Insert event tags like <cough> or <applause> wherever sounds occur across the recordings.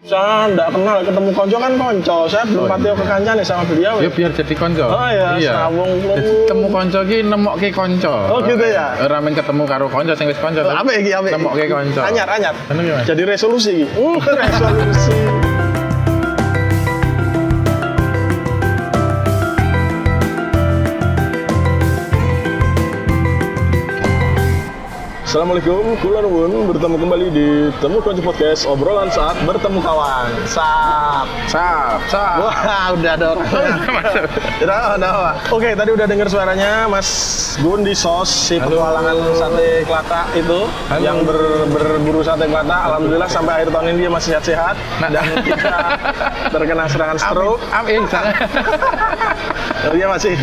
Saya nggak kenal ketemu konco kan konco. Saya belum Oh, patio iya. kekancane sama beliau. Ya biar jadi konco. Oh, iya, sawung lu. Jadi temu konco ki nemokke konco. Oh, gitu ya? Ora men ketemu karo konco sing wis konco. Oh, apa iki apa? iki? Nemokke konco. Anyar anyar. Ki, Mas. Jadi resolusi iki. Uh, resolusi. Assalamualaikum, kula nuwun bertemu kembali di Temu Kunci Podcast obrolan saat bertemu kawan. Saat. Sap, sap. Wah, udah ada orang. Udah, udah. Oke, tadi udah dengar suaranya Mas Gun di sos si Halo. petualangan sate kelata itu Halo. yang ber- berburu sate kelata. Alhamdulillah sampai akhir tahun ini dia masih sehat-sehat Nah. dan kita terkena serangan stroke. Amin, <laughs> jangan. Dia masih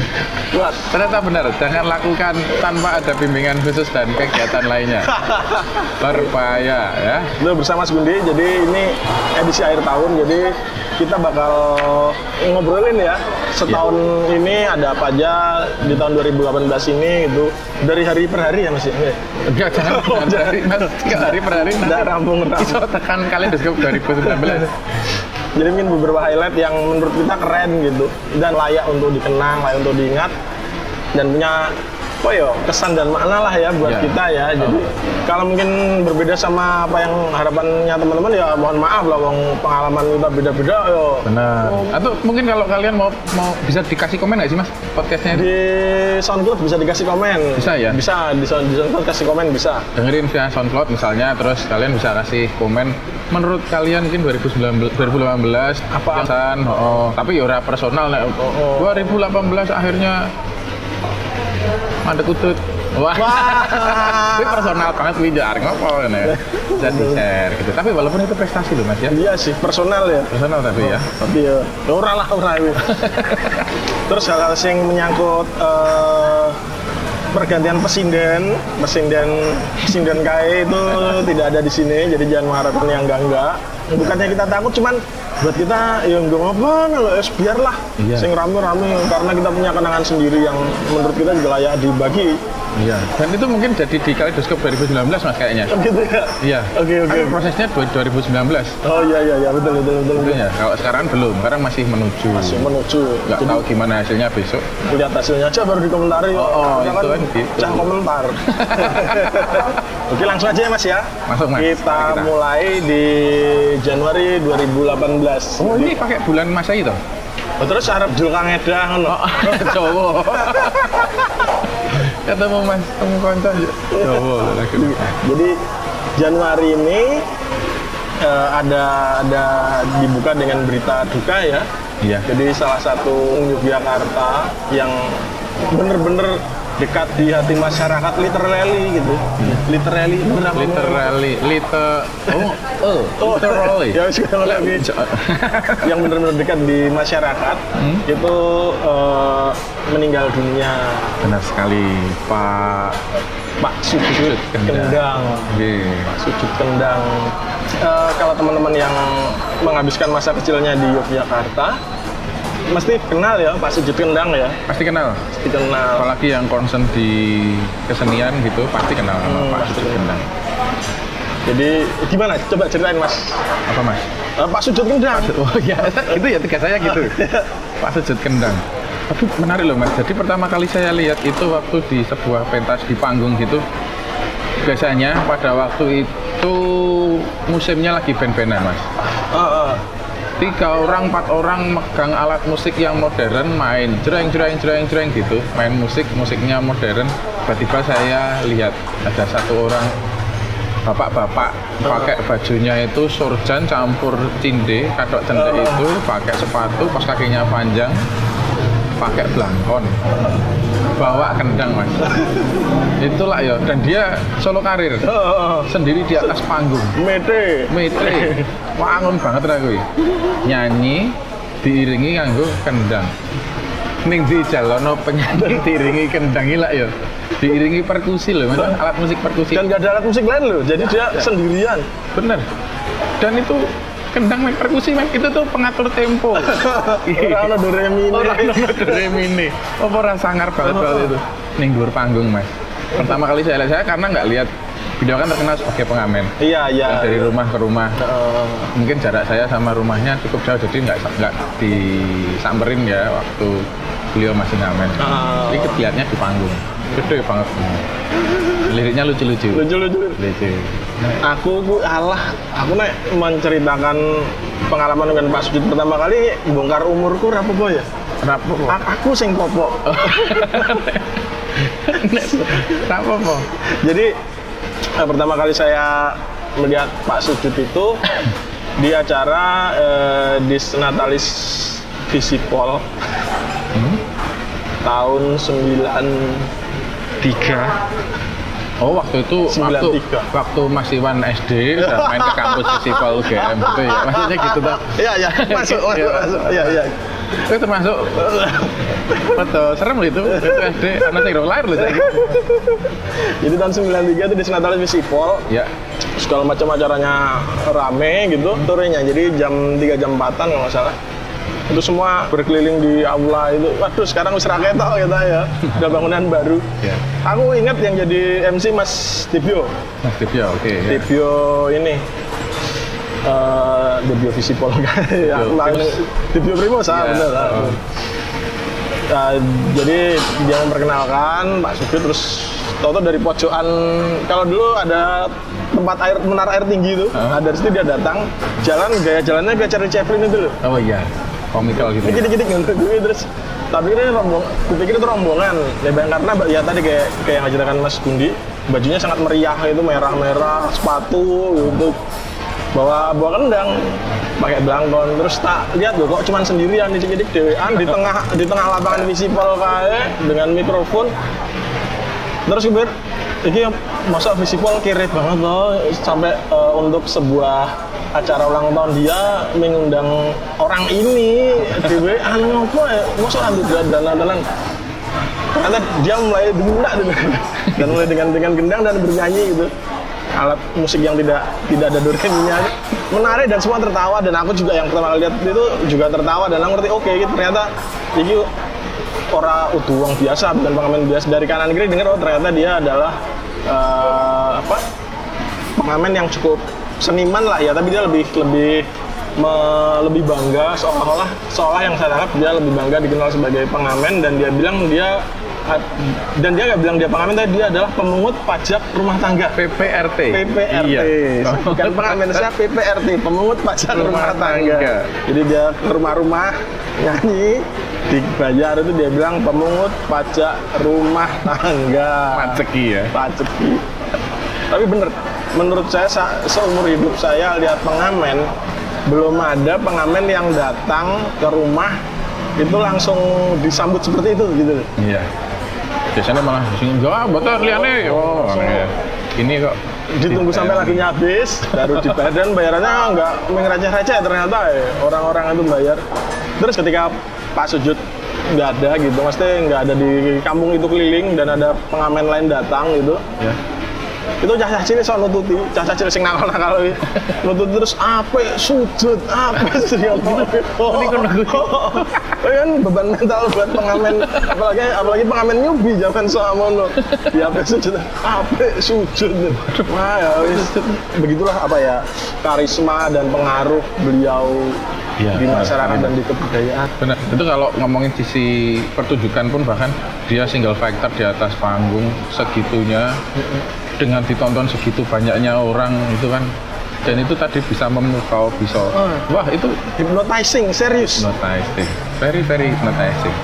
kuat. Ternyata benar, jangan lakukan tanpa ada bimbingan khusus dan kegiatan lainnya. <laughs> Berbahaya ya. Itu bersama Mas Gundi. Jadi ini edisi akhir tahun. Jadi kita bakal ngobrolin ya setahun ini ada apa aja di tahun 2018 ini gitu dari hari per hari ya Mas. ya? Enggak, jangan <laughs> Oh, hari, Mas. Tiga hari per hari Nggak rampung, rampung. Iso tekan kalendoskop 2019. <laughs> Jadi mungkin beberapa highlight yang menurut kita keren gitu. Dan layak untuk dikenang, layak untuk diingat dan punya apa ya kesan dan makna lah ya buat Ya. kita ya. Jadi kalau mungkin berbeda sama apa yang harapannya teman-teman ya mohon maaf lah, wong pengalaman kita beda-beda yo. Benar. Atau mungkin kalau kalian mau mau bisa dikasih komen nggak sih mas podcastnya? Di SoundCloud bisa dikasih komen. Bisa ya? Bisa di, Sound- di SoundCloud kasih komen bisa. dengerin via SoundCloud misalnya, terus kalian bisa kasih komen menurut kalian mungkin 2019 2018 Apa? Pesan, oh, tapi ya personal nek oh. 2018 akhirnya mandek utut. Wah. Wah. Ini personal banget kuwi jar ngopo ngene. Bisa di-share gitu. Tapi walaupun itu prestasi loh Mas ya. Iya sih personal ya. Personal tapi ya. tapi ya ya ora lah ora <laughs> terus hal-hal yang menyangkut eh, pergantian presiden presiden presiden KAE itu tidak ada di sini jadi jangan mengharapkan yang enggak enggak bukannya kita takut cuman buat kita ya enggak apa loh es biarlah Iya. sing rame-rame karena kita punya kenangan sendiri yang menurut kita juga layak dibagi Iya. Dan itu mungkin jadi di kaleidoskop 2019 Mas kayaknya. kan gitu ya Iya. Oke, oke. Kan prosesnya dua- 2019. oh iya iya iya betul betul betul, betul. Tentunya. Kalau sekarang belum, sekarang masih menuju. masih menuju Nggak Jadi, tahu gimana hasilnya besok. lihat hasilnya aja baru dikomentari Oh, oh, itu kan gitu. cah komentar oke langsung aja ya mas ya Masuk, Mas. kita, Kita. mulai di Januari 2018 Oh ini pakai bulan masa itu? Oh, terus Arab Jul Kang Edang ngono. <laughs> Jawa. <laughs> Ketemu mas, ketemu konco Jawa jadi Januari ini eh, ada ada dibuka dengan berita duka ya Iya. jadi salah satu Yogyakarta yang bener-bener dekat di hati masyarakat literally gitu literally itu kenapa Literally, liter, oh, oh, literally. ya sudah lebih yang benar-benar dekat di masyarakat Hmm? itu eh, meninggal dunia Benar sekali, Pak. Pak Sujud Kendang. Pak Sujud Kendang. Eh, kalau teman-teman yang menghabiskan masa kecilnya di Yogyakarta, mesti kenal ya Pak Sujud Kendang ya, Pasti kenal. pasti kenal. Apalagi yang concern di kesenian gitu, pasti kenal sama Hmm, Pak pasti Sujud Kendang. Jadi gimana? Coba ceritain Mas. Apa mas? Eh, Pak Sujud Kendang. Oh iya, <laughs> itu ya tugas saya gitu. <laughs> Pak Sujud Kendang. Tapi menarik loh mas. Jadi pertama kali saya lihat itu waktu di sebuah pentas di panggung gitu. Biasanya pada waktu itu musimnya lagi band-bandan mas. Eh, eh. Tiga orang, empat orang megang alat musik yang modern main jreng jreng jreng jreng gitu. Main musik, musiknya modern. Tiba-tiba saya lihat ada satu orang bapak-bapak pakai bajunya itu surjan campur cinde kadok cendek itu pakai sepatu pas kakinya panjang pakai blangkon. Bawa kendang mas. <laughs> Itulah ya. Dan dia solo karir. Eh, eh, eh. sendiri di atas panggung. Mete. metre wangun banget ra kuwi nyanyi diiringi nganggo kendang. Ning di jalono penyanyi <laughs> diiringi kendang lah ya. Diiringi perkusi loh mas. Alat musik perkusi. Dan gak ada alat musik lain loh, jadi dia sendirian. bener. Dan itu kendang main perkusi main itu tuh pengatur tempo. <laughs> Orang ada do re mi ini. orang nono do re mi ini. Apa ora sangar banget banget itu? Ning dhuwur panggung mas. Pertama kali saya lihat saya karena nggak lihat beliau kan terkenal sebagai pengamen. Iya, iya. Dari rumah ke rumah. Mungkin jarak saya sama rumahnya cukup jauh jadi nggak nggak disamperin ya waktu beliau masih ngamen. Ah. jadi kelihatannya di panggung. Gede banget liriknya lucu-lucu. Lucu-lucu. lucu. Aku ku alah, aku nek menceritakan pengalaman dengan Pak Sujud pertama kali bongkar umurku apa ya? kok. A- aku sing popok. <laughs> kenapa kok Jadi eh, pertama kali saya melihat Pak Sujud itu <coughs> di acara eh, Disnatalis Visipol. Tahun 93 Oh waktu itu waktu 93. waktu masih Wan SD udah main ke kampus festival UGM gitu ya. Maksudnya gitu tuh Iya iya. <laughs> Masuk masuk Iya. masuk. Iya iya. Itu termasuk betul serem itu. Itu SD anak saya lahir loh saya jadi tahun 93 itu Disnatalis Visipol ya segala macam acaranya rame gitu turunnya jadi jam 3 jam 4an kalau nggak salah itu semua berkeliling di aula itu. Waduh sekarang wis raketo gitu ya. Udah bangunan baru. Ya aku ingat yang jadi MC Mas Dibio Mas Dibio oke ya. Dibio ini. Eh Dibio Visipol ya Dibio Dibio, Dibio Primos ah Iya, bener oh. Nah, jadi dia memperkenalkan Pak Sugio terus Toto dari pojokan kalau dulu ada tempat air menara air tinggi itu Hah? ada di situ dia datang jalan gaya jalannya gaya Charlie Chaplin itu loh. Oh iya komikal gitu dikit-dikit gitu terus. Tapi ini rombong kupikir itu rombongan ya karena ya tadi kayak kayak yang ngajarkan Mas Gundi bajunya sangat meriah itu merah-merah sepatu gitu. Bawa bawa kendang pakai belangkon. Terus tak lihat loh kok cuman sendirian di cikidik dewean di tengah di tengah lapangan visipol kae dengan mikrofon. Terus gue ini masa visipol kere banget loh. Sampai eh, untuk sebuah acara ulang tahun dia mengundang orang ini. Dewe anu apa ya? Masa dan dan ternyata dia mulai dengan dan mulai dengan dengan gendang dan bernyanyi gitu. Alat musik yang tidak tidak ada doreminya menarik dan semua tertawa. Dan aku juga yang pertama kali lihat itu juga tertawa. Dan aku ngerti oke gitu ternyata ini orang utuh uang biasa bukan pengamen biasa. Dari kanan kiri dengar oh ternyata dia adalah eh, apa pengamen yang cukup seniman lah ya tapi dia lebih lebih me- lebih bangga seolah-olah seolah yang saya tangkap dia lebih bangga dikenal sebagai pengamen dan dia bilang dia dan dia nggak bilang dia pengamen tapi dia adalah pemungut pajak rumah tangga. PPRT PPRT iya. Bukan pengamen saya PPRT pemungut pajak rumah, Rumah tangga. tangga. jadi dia ke rumah-rumah nyanyi dibayar itu dia bilang pemungut pajak rumah tangga. Maceki ya. Paceki. Tapi bener menurut saya sa- seumur hidup saya lihat pengamen belum ada pengamen yang datang ke rumah itu langsung disambut seperti itu gitu. Iya. Biasanya malah sini enggak betul liane oh ya. ini kok ditunggu sampai lagunya habis baru dibayar dan bayarannya nggak mengereceh-receh ternyata ya orang-orang itu bayar. Terus ketika Pak Sujud nggak ada gitu maksudnya nggak ada di kampung itu keliling dan ada pengamen lain datang gitu. Ya itu cah-cah cilik soal nututi cah-cah cilik sing nakal-nakal kuwi. nututi terus apa sujud apa oh, Ini kan kan beban mental buat pengamen. Apalagi apalagi pengamen nyubi zaman soal mono di apa sujud apa sujud wah ya begitulah apa ya karisma dan pengaruh beliau Iya, di benar masyarakat sekali. dan di kebudayaan. Benar. Itu kalau ngomongin sisi pertunjukan pun bahkan dia single factor di atas panggung segitunya dengan ditonton segitu banyaknya orang itu kan. Dan itu tadi bisa memukau bisa. Oh. wah itu hypnotizing serius. Hypnotizing. Very very hypnotizing.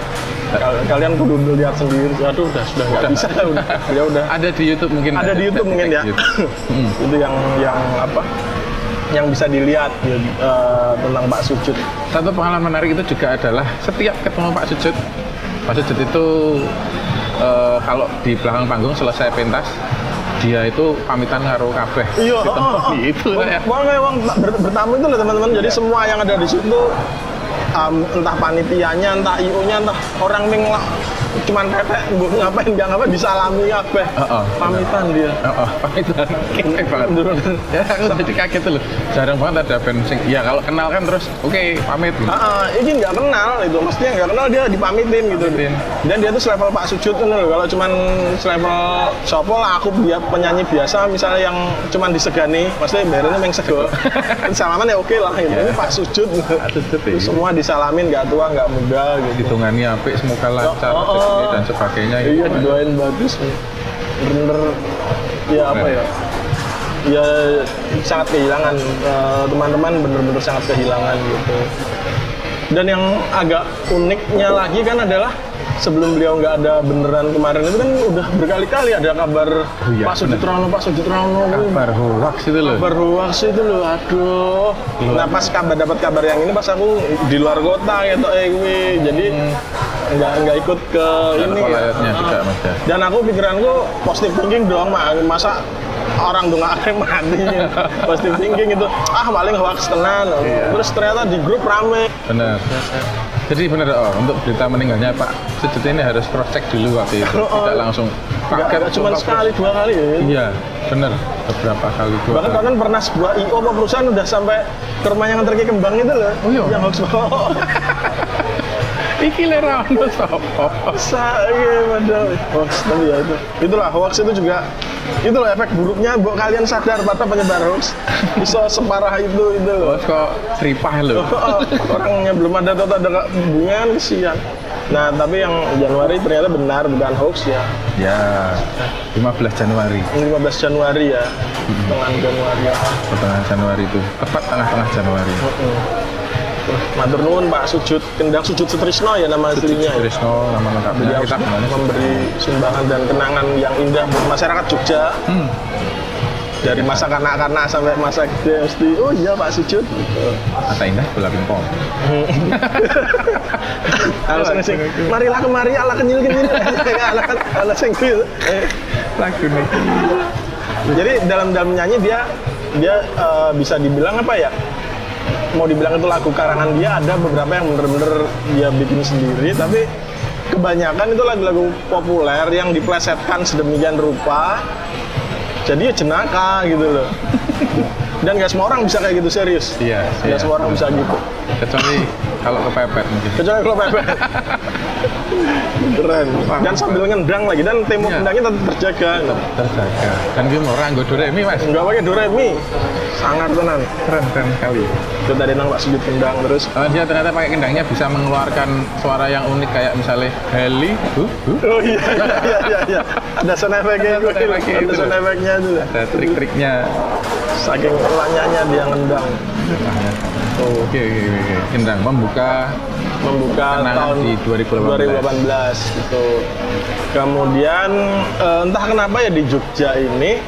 Kal- kalian kudu lihat sendiri. Aduh udah sudah. Nggak bisa udah. Ya udah. Ada di YouTube mungkin ada di YouTube mungkin ya. YouTube. Itu yang yang apa? Yang bisa dilihat ya, eh, tentang Pak Sujud. Satu pengalaman menarik itu juga adalah setiap ketemu Pak Sujud, Pak Sujud itu eh, kalau di belakang panggung selesai pentas, dia itu pamitan karo kabeh. Iya, Ditemui. itu ya. Wong wong ber- bertamu itu loh teman-teman. Jadi Iya. semua yang ada di situ um, entah panitianya, entah IO-nya, entah orang la- cuman pepek mbok ngapain nggak ngapain disalami kabeh Heeh, pamitan dia Oh, oh pamitan kece banget. <laughs> ya aku jadi kaget tuh loh. Jarang banget ada band sing ya kalau kenal kan terus oke pamit. gitu. Ah, ini nggak kenal itu, maksudnya nggak kenal dia dipamitin gitu. Pamitin. Dan dia tuh selevel Pak Sujud kan loh. Kalau cuman selevel sopo lah aku dia penyanyi biasa misalnya yang cuman disegani, maksudnya bayarnya yang sego. <laughs> Salaman ya oke lah gitu. Ya. Ini Pak Sujud. Sujud, ya. Semua disalamin nggak tua nggak muda gitu. Hitungannya apik semoga lancar Oh, oh, oh. dan sebagainya. gitu. Iya didoain bagus. Bener-bener ya apa ya? Ya sangat kehilangan Eh, teman-teman bener-bener sangat kehilangan gitu. Dan yang agak uniknya lagi kan adalah sebelum beliau nggak ada beneran kemarin itu kan udah berkali-kali ada kabar iya, Pak Sujitrono, Pak Sujitrono, Kabar hoax itu loh. kabar hoax itu loh, aduh. Nah pas kabar dapat kabar yang ini pas aku di luar kota gitu, eh gue jadi nggak nggak ikut ke Dan ini. Ah. juga, Mas, ya. Dan aku pikiranku positive thinking doang, Mak. masa orang dong akhirnya mati <laughs> positive thinking itu ah paling hoax tenan Iya. terus ternyata di grup rame Benar. Jadi benar oh, untuk berita meninggalnya Pak Sujud ini harus cross check dulu waktu itu, Oh, oh. tidak langsung nggak nggak cuma sekali dua kali ya Iya, benar. Beberapa kali dua bahkan kali. bahkan pernah sebuah IO apa perusahaan udah sampai ke rumahnya nganter ke kembang itu loh Oh, iya? yang hoax <laughs> Iki lera ono sapa? Sa, padahal hoax tapi ya itu itulah hoax itu juga itu loh efek buruknya buat kalian sadar pada penyebar hoax bisa separah itu itu loh Bos kok seripah loh. Oh, orangnya belum ada atau ada hubungan kesian nah tapi yang Januari ternyata benar bukan hoax ya Ya, 15 Januari. 15 Januari ya tengah Januari ya Pertengahan Januari itu. Tepat tengah-tengah Januari. Matur nuwun Pak Sujud. Kendang Sujud Sutrisno ya nama aslinya ya. Trisno nama lengkapnya. Kita memberi sumbangan dan kenangan yang indah buat masyarakat Jogja. Hmm. dari masa kanak-kanak sampai masa gede mesti oh iya Pak Sujud. Masa indah bola pingpong. <laughs> harus sing marilah kemari ala kenyil kenyil <laughs> ala ala sing Lagu nih. jadi dalam dalam nyanyi dia dia eh, bisa dibilang apa ya mau dibilang itu lagu karangan dia ada beberapa yang bener-bener dia bikin sendiri tapi kebanyakan itu lagu-lagu populer yang diplesetkan sedemikian rupa jadi ya jenaka gitu loh. <laughs> Dan gak semua orang bisa kayak gitu serius. Iya, gak iya. semua orang bisa gitu. Kecuali kalau kepepet mungkin. kecuali kalau pepet <laughs> keren dan sambil ngendang lagi dan tempo Iya. kendangnya tetap terjaga Terjaga. Dan gue orang gue Doremi mas. nggak pakai doremi sangat tenan Keren keren sekali. itu tadi nang Pak Sujud kendang terus Oh, dia ternyata pakai kendangnya bisa mengeluarkan suara yang unik kayak misalnya Heli, hu, hu. oh iya iya iya iya, <laughs> ada sound effect-nya Ada sound effect-nya itu Ada trik-triknya. saking lanyanya dia ngendang Oh, Oke oke oke. Kendang membuka membuka tahun di 2018. 2018 gitu. Kemudian eh, entah kenapa ya di Jogja ini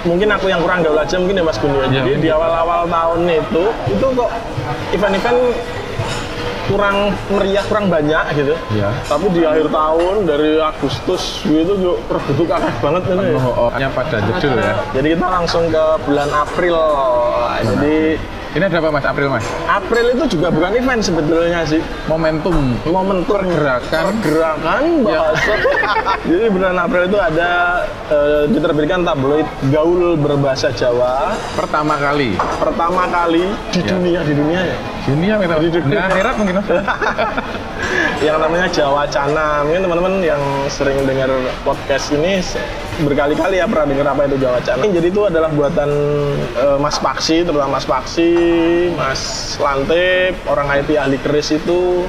mungkin aku yang kurang gaul aja mungkin ya Mas Gun ya. Ya, Jadi mungkin. di awal-awal tahun itu itu kok event-event kurang meriah, kurang banyak gitu. ya. Tapi di akhir tahun dari Agustus gitu juga perbutuk akeh banget ini. Oh, oh, pada jedul ya. Jadi kita langsung ke bulan April. Jadi Ini ada apa mas? April mas? April itu juga bukan event sebetulnya sih. Momentum momentum Pergerakan. pergerakan Ya. bahasa <laughs> jadi bulan April itu ada eh, diterbitkan tabloid gaul berbahasa Jawa pertama kali pertama kali di Ya. dunia di dunia ya dunia kita Di dunia. Nah, akhirat mungkin <laughs> yang namanya Jawa Cana mungkin teman-teman yang sering dengar podcast ini berkali-kali ya pernah dengar apa itu Jawa Cana jadi itu adalah buatan eh, Mas Paksi terutama Mas Paksi Mas Lantip orang IT ahli keris itu.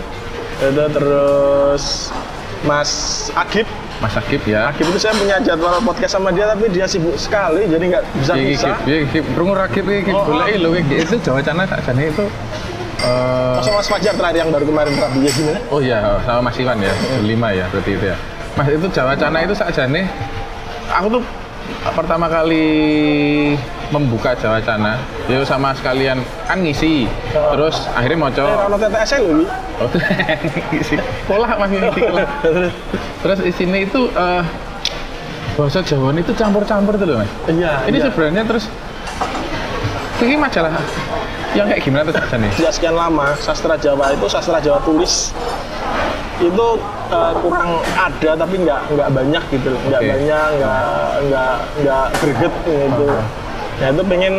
Itu terus Mas Agib. Mas Akib ya. Agib itu saya punya jadwal podcast sama dia tapi dia sibuk sekali jadi nggak bisa bisa. Kib, iki Kib, rungu rakib iki Oh, boleh lho iki. Itu Jawa Cana sakjane itu eh, sama Mas Fajar terakhir yang baru kemarin ya gimana? Oh iya, sama Mas Iwan ya, lima ya berarti itu ya. Mas itu Jawa Cana itu sakjane aku tuh pertama kali membuka Jawa Cana, ya sama sekalian kan ngisi, terus akhirnya mau Eh, Rano TTS Wi. Oh, ngisi. Pola mas ngisi pola. Terus isinya itu eh, bahasa Jawa itu campur-campur tuh loh mas. Iya. Ini iya. sebenarnya terus ini majalah yang kayak gimana tuh sakjane? Sejak sekian lama sastra Jawa itu sastra Jawa tulis itu kurang ada tapi nggak nggak banyak gitu loh. Nggak Oke. banyak nggak nggak nggak greget gitu. Ya itu pengen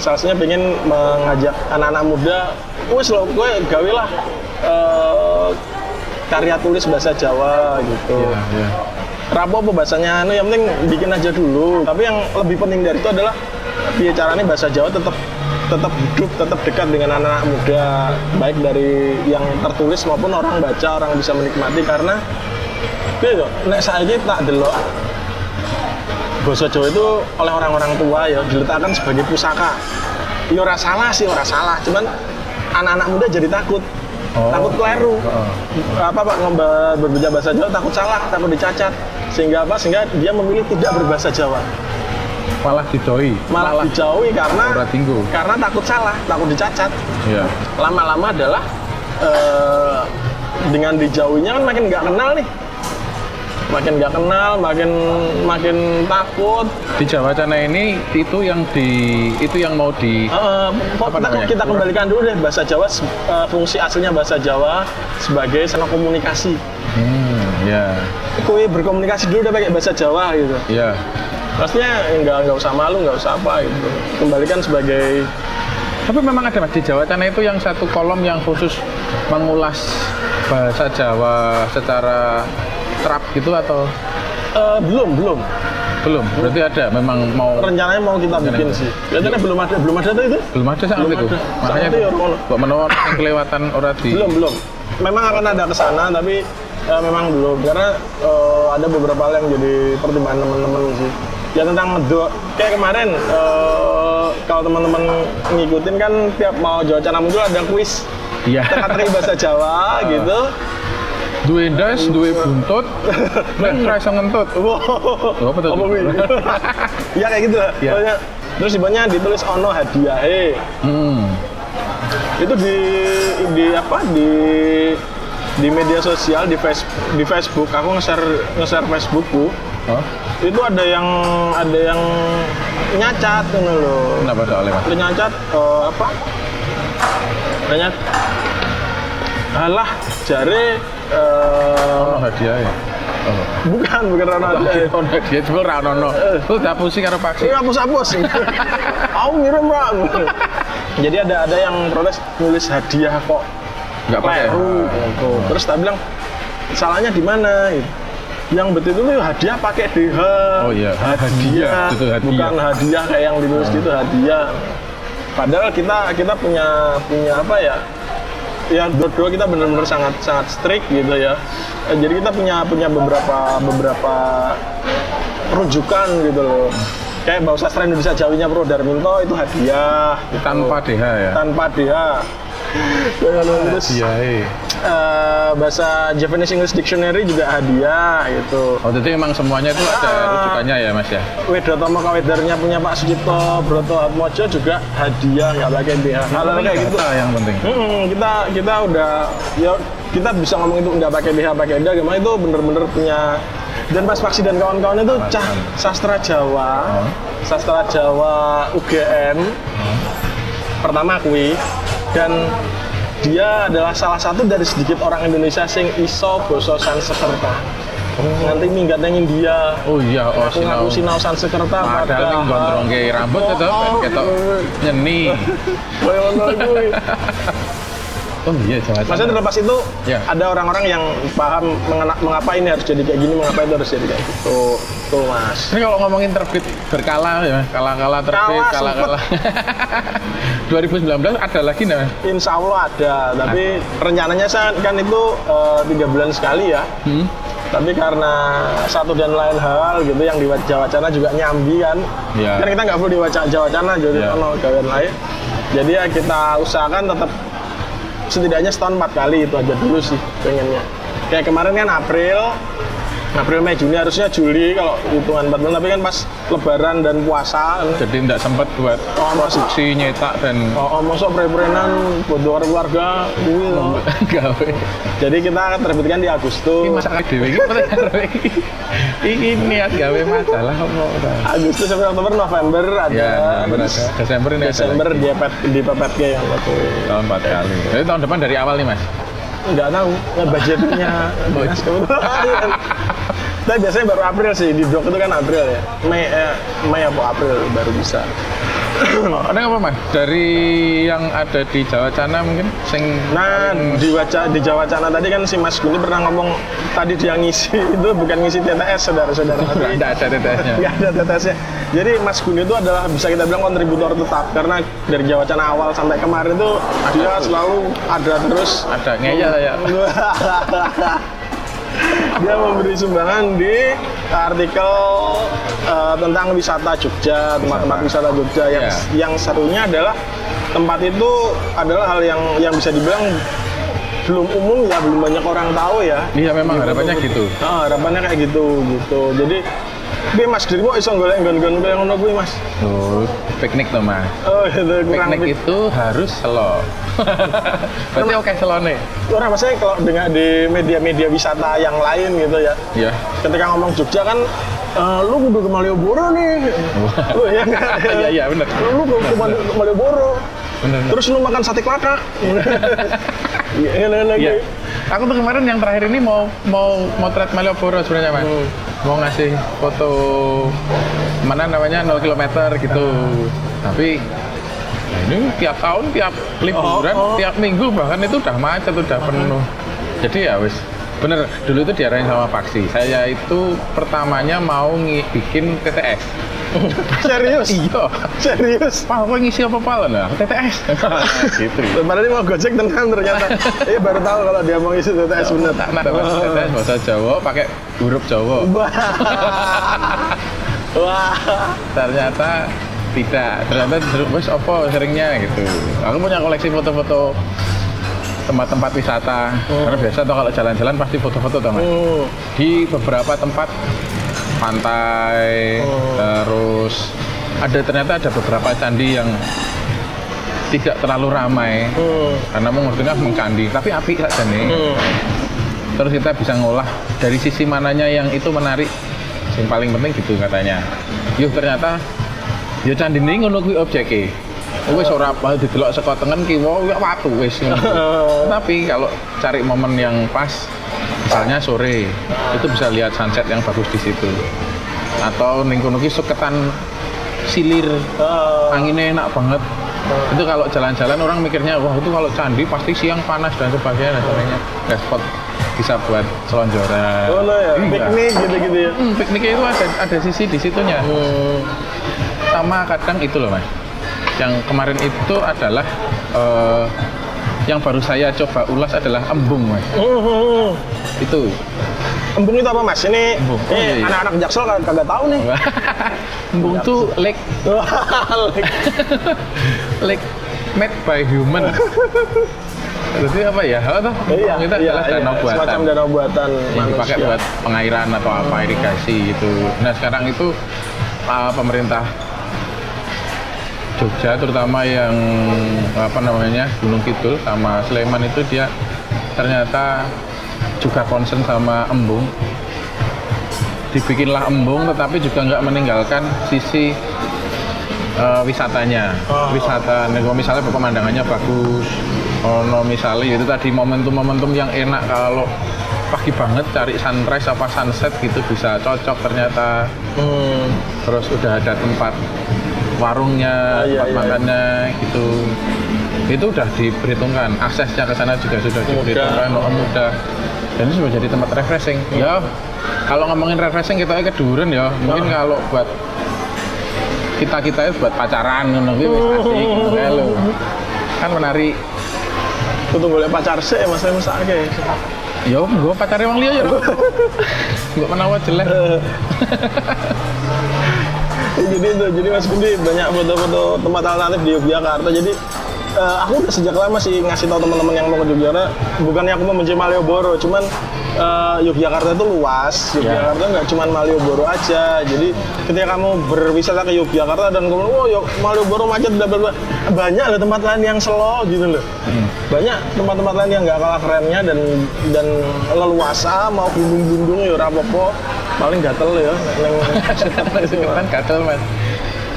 salah satunya pengen mengajak anak-anak muda wes lo gue gawe lah eh, karya tulis bahasa Jawa gitu. Iya, iya. Rapo apa bahasanya? Anu yang penting bikin aja dulu. Tapi yang lebih penting dari itu adalah biar caranya bahasa Jawa tetap tetap hidup tetap dekat dengan anak-anak muda baik dari yang tertulis maupun orang baca orang bisa menikmati karena itu nek saya tak delok bahasa Jawa itu oleh orang-orang tua ya diletakkan sebagai pusaka. Ya ora salah sih ora salah. Cuman anak-anak muda jadi takut. Oh. takut keliru. Oh. apa pak ngemba- berbicara bahasa Jawa takut salah takut dicacat. Sehingga apa? Sehingga dia memilih tidak berbahasa Jawa Malah didoi. malah dijauhi karena karena takut salah takut dicacat Iya. lama-lama adalah eh, dengan dijauhinya kan makin nggak kenal nih makin nggak kenal makin makin takut Di Jawa Cana ini itu yang di itu yang mau di Apa kita, namanya? kita kembalikan dulu deh bahasa Jawa eh, fungsi aslinya bahasa Jawa sebagai sarana komunikasi Hmm, ya. kue berkomunikasi dulu udah pakai bahasa Jawa gitu Ya. Pastinya nggak nggak usah malu nggak usah apa gitu kembalikan sebagai Tapi memang ada Mas di Jawa Cana itu yang satu kolom yang khusus mengulas bahasa Jawa secara terap gitu atau eh, belum belum belum? Berarti ada memang mau rencananya mau kita bikin Rencana. sih kelihatannya belum ada belum ada tuh itu belum ada saat Belum itu. ada. Makanya itu ya, kok menawar kelewatan ora di belum belum memang akan ada ke sana tapi eh, memang belum karena eh, ada beberapa hal yang jadi pertimbangan teman-teman sih ya tentang ngedok kayak kemarin eh, kalau teman-teman ngikutin kan tiap mau Jawa Cana muncul ada kuis Iya. teka-teki bahasa Jawa <laughs> gitu Duwe das, duwe buntut, <laughs> ora iso ngentut. wow apa tuh? apa wih? <laughs> ya kayak gitu lah Iya. Pokoknya, terus di bawahnya ditulis ono hadiah Hmm. itu di di apa di di media sosial di face, di Facebook aku nge-share nge-share Facebookku Oh, itu ada yang ada yang nyacat gitu loh kenapa soalnya Mas? nyacat eh, apa banyak alah jare eh, Oh, hadiah ya. Oh. bukan bukan Rano Hadiah, ada hadiah cuma ra ono. Lu udah pusing karo paksi. ini hapus hapus <laughs> aku ngirim bang jadi ada ada yang protes nulis hadiah kok Enggak pakai. Kleru, gitu. Terus tak bilang salahnya di mana? gitu. Yang betul itu hadiah pakai DH. Oh iya, hadiah, hadiah, itu hadiah. bukan hadiah kayak yang ditulis gitu hadiah. Padahal kita kita punya punya apa ya? Ya berdua kita benar-benar sangat sangat strict gitu ya. Eh, Jadi kita punya punya beberapa beberapa rujukan gitu loh. Kayak bahasa sastra Indonesia Jawinya Pro Darminto itu hadiah gitu. Tanpa DH ya. tanpa DH. Terus eh, bahasa Japanese English Dictionary juga hadiah gitu. Oh, jadi memang semuanya itu ada Ah. rujukannya ya, Mas ya. Wedotomo Kawedarnya punya Pak Sucipto Broto Atmojo juga hadiah nggak pakai DH. Hal kayak gitu. Yang penting. Mm-mm, kita kita udah ya kita bisa ngomong itu nggak pakai DH pakai DH gimana itu bener-bener punya dan Mas Paksi dan kawan-kawan itu cah sastra Jawa, sastra Jawa UGM pertama kui dan dia adalah salah satu dari sedikit orang Indonesia sing iso boso Sanskerta. Nanti minggat nang India. Oh iya, oh Aku sinau. sinau Sanskerta Padahal ning gondrongke rambut itu Oh, ketok nyeni. Kaya ngono kuwi. <laughs> Oh iya, Jawa Maksudnya terlepas itu Ya. ada orang-orang yang paham mengena- mengapa ini harus jadi kayak gini, mengapa itu harus jadi kayak gitu. Tuh mas. Ini kalau ngomongin terbit berkala ya, kala-kala terbit, Kala, kala-kala. 2019 ada lagi nih? Insya Allah ada, tapi rencananya sa- kan itu eh, tiga bulan sekali ya. Hmm? Tapi karena satu dan lain hal gitu yang di Jawa Cana juga nyambi kan. Iya. Kan kita nggak perlu di Waca- Jawa Cana jadi ono gawean lain. Jadi ya kita usahakan tetap setidaknya setahun empat kali itu aja dulu sih pengennya. Kayak kemarin kan April, April, Mei, Juni harusnya Juli kalau hitungan empat bulan. Tapi kan pas Lebaran dan puasa, Jadi tidak sempat buat Oh, masa- produksi nyetak dan oh, oh masa pre-prenan buat keluarga, ini loh. gawe. Jadi kita terbitkan di Ini Agustus. masalah dewe iki bener. Iki niat gawe masalah apa? Agustus sampai Oktober, November ada. Ya, November ada. Desember ini ada Desember lagi. di PPT di PPT yang waktu. tahun empat kali. Jadi tahun depan dari awal nih mas. Nggak tahu nggak budgetnya Mas, kebetulan. Tapi biasanya baru April sih di Dok itu kan April ya Mei eh, Mei apa April baru bisa Ada apa mas? Dari yang ada di Jawa Cana mungkin? Sing Nah paling- di Waca, di Jawa Cana tadi kan si Mas Guni pernah ngomong tadi dia ngisi <laughs> itu bukan ngisi TTS saudara-saudara Nggak ada TTS-nya. <laughs> nggak ada TTS-nya. Jadi Mas Guni itu adalah bisa kita bilang kontributor tetap karena dari Jawa Cana awal sampai kemarin itu dia selalu ada terus Ada ngeyel ya. <laughs> dia memberi sumbangan di artikel eh, tentang wisata Jogja, tempat-tempat wisata Jogja yang Iya. yang serunya adalah tempat itu adalah hal yang yang bisa dibilang belum umum ya, belum banyak orang tahu ya. Iya memang harapannya gitu. Ah, harapannya kayak gitu gitu. Jadi Tapi Mas Dirmo iso golek nggon-nggon kayak ngono kuwi Mas. Oh, piknik tuh mas. Oh, itu kurang Piknik itu harus selo. <laughs> Berarti oke selone. Orang maksudnya kalau dengan di media-media wisata yang lain gitu ya. Iya. Ketika ngomong Jogja kan eh, lu kudu ke Malioboro nih. Lu ya nggak? <laughs> Iya iya benar. Lu ke, ke Mali- ke Malioboro. Benar. Terus lu makan sate kelakak. <laughs> Iya, iya, iya, Iya. iya. Aku tuh kemarin yang terakhir ini mau mau mau trade Malioboro sebenarnya mas. Hmm. Mau ngasih foto mana namanya 0 km gitu. Tapi nah ini tiap tahun, tiap liburan, Oh, oh. tiap minggu bahkan itu udah macet, udah penuh. Jadi ya wis bener dulu itu diarahin sama Paksi. Saya itu pertamanya mau bikin TTS. <laughs> Serius? iya. Serius? Pak, aku ngisi apa apa lah? TTS. gitu. Padahal ini mau gojek tenan ternyata. Iya baru tahu kalau dia mau isi TTS bener. Nah, TTS bahasa Jawa pakai huruf Jawa. <laughs> Wah. <laughs> Wah. ternyata tidak ternyata wes opo seringnya gitu aku punya koleksi foto-foto tempat-tempat wisata karena biasa tuh kalau jalan-jalan pasti foto-foto tuh mas Hmm. di beberapa tempat pantai Oh. terus ada ternyata ada beberapa candi yang tidak terlalu ramai Hmm. karena mengertinya mengcandi tapi api saja nih Hmm. terus kita bisa ngolah dari sisi mananya yang itu menarik yang paling penting gitu katanya yuk ternyata ya candi ini ngono kuwi objeke wis ora apa didelok saka tengen kiwa ya watu wis tapi kalau cari momen yang pas misalnya sore itu bisa lihat sunset yang bagus di situ atau ning kono ki suketan silir Ah. anginnya enak banget itu kalau jalan-jalan orang mikirnya wah itu kalau candi pasti siang panas dan sebagainya dan sebagainya Nah, spot bisa buat selonjoran Oh no ya, Iya. piknik gitu-gitu ya. Hmm, pikniknya itu ada ada sisi di situnya Hmm. sama kadang itu loh mas yang kemarin itu adalah eh, yang baru saya coba ulas adalah embung mas Hmm. itu Embung itu apa mas? Ini Embung. Oh, eh, iya, iya. anak-anak jaksel kag- kagak tahu nih. <laughs> embung tuh <laughs> lake lake made by human <laughs> jadi apa ya apa tuh Iya, itu iya, adalah iya. danau buatan Semacam danau buatan yang dipakai buat pengairan atau apa irigasi gitu. Nah sekarang itu uh, pemerintah Jogja terutama yang apa namanya Gunung Kidul sama Sleman itu dia ternyata juga concern sama embung. Dibikinlah embung tetapi juga nggak meninggalkan sisi uh, wisatanya. Oh. Wisata, kalau misalnya pemandangannya bagus, ono misalnya itu tadi momentum-momentum yang enak kalau pagi banget cari sunrise apa sunset gitu bisa cocok ternyata Hmm. terus udah ada tempat warungnya, Ah, iya, tempat iya, makannya gitu. Itu udah diperhitungkan. Aksesnya ke sana juga sudah Mudah. diperhitungkan oh, mudah. Dan itu sudah jadi tempat refreshing. Ya kalau ngomongin refreshing kita ke Duren ya. Mungkin Oh. kalau buat kita kita itu buat pacaran ngono kuwi wis asik gitu lho. kan menarik Kudu boleh pacar sih mas saya mesake. ya gue pacarnya wong liya ya. <laughs> Gue menawa jelek <laughs> <laughs> jadi itu jadi Mas Gundi banyak foto-foto tempat alternatif di Yogyakarta. Jadi eh, aku udah sejak lama sih ngasih tahu teman-teman yang mau ke Yogyakarta. Bukannya aku membenci Malioboro cuman eh, Yogyakarta itu luas. Yogyakarta nggak cuman Malioboro aja. Jadi ketika kamu berwisata ke Yogyakarta dan kemudian oh Yok- Malioboro macet bla bla bla banyak ada tempat lain yang slow gitu loh. Banyak tempat-tempat lain yang nggak kalah kerennya dan dan leluasa mau bundung-bundung ya rapopo paling gatel ya neng <laughs> kan gatel mas.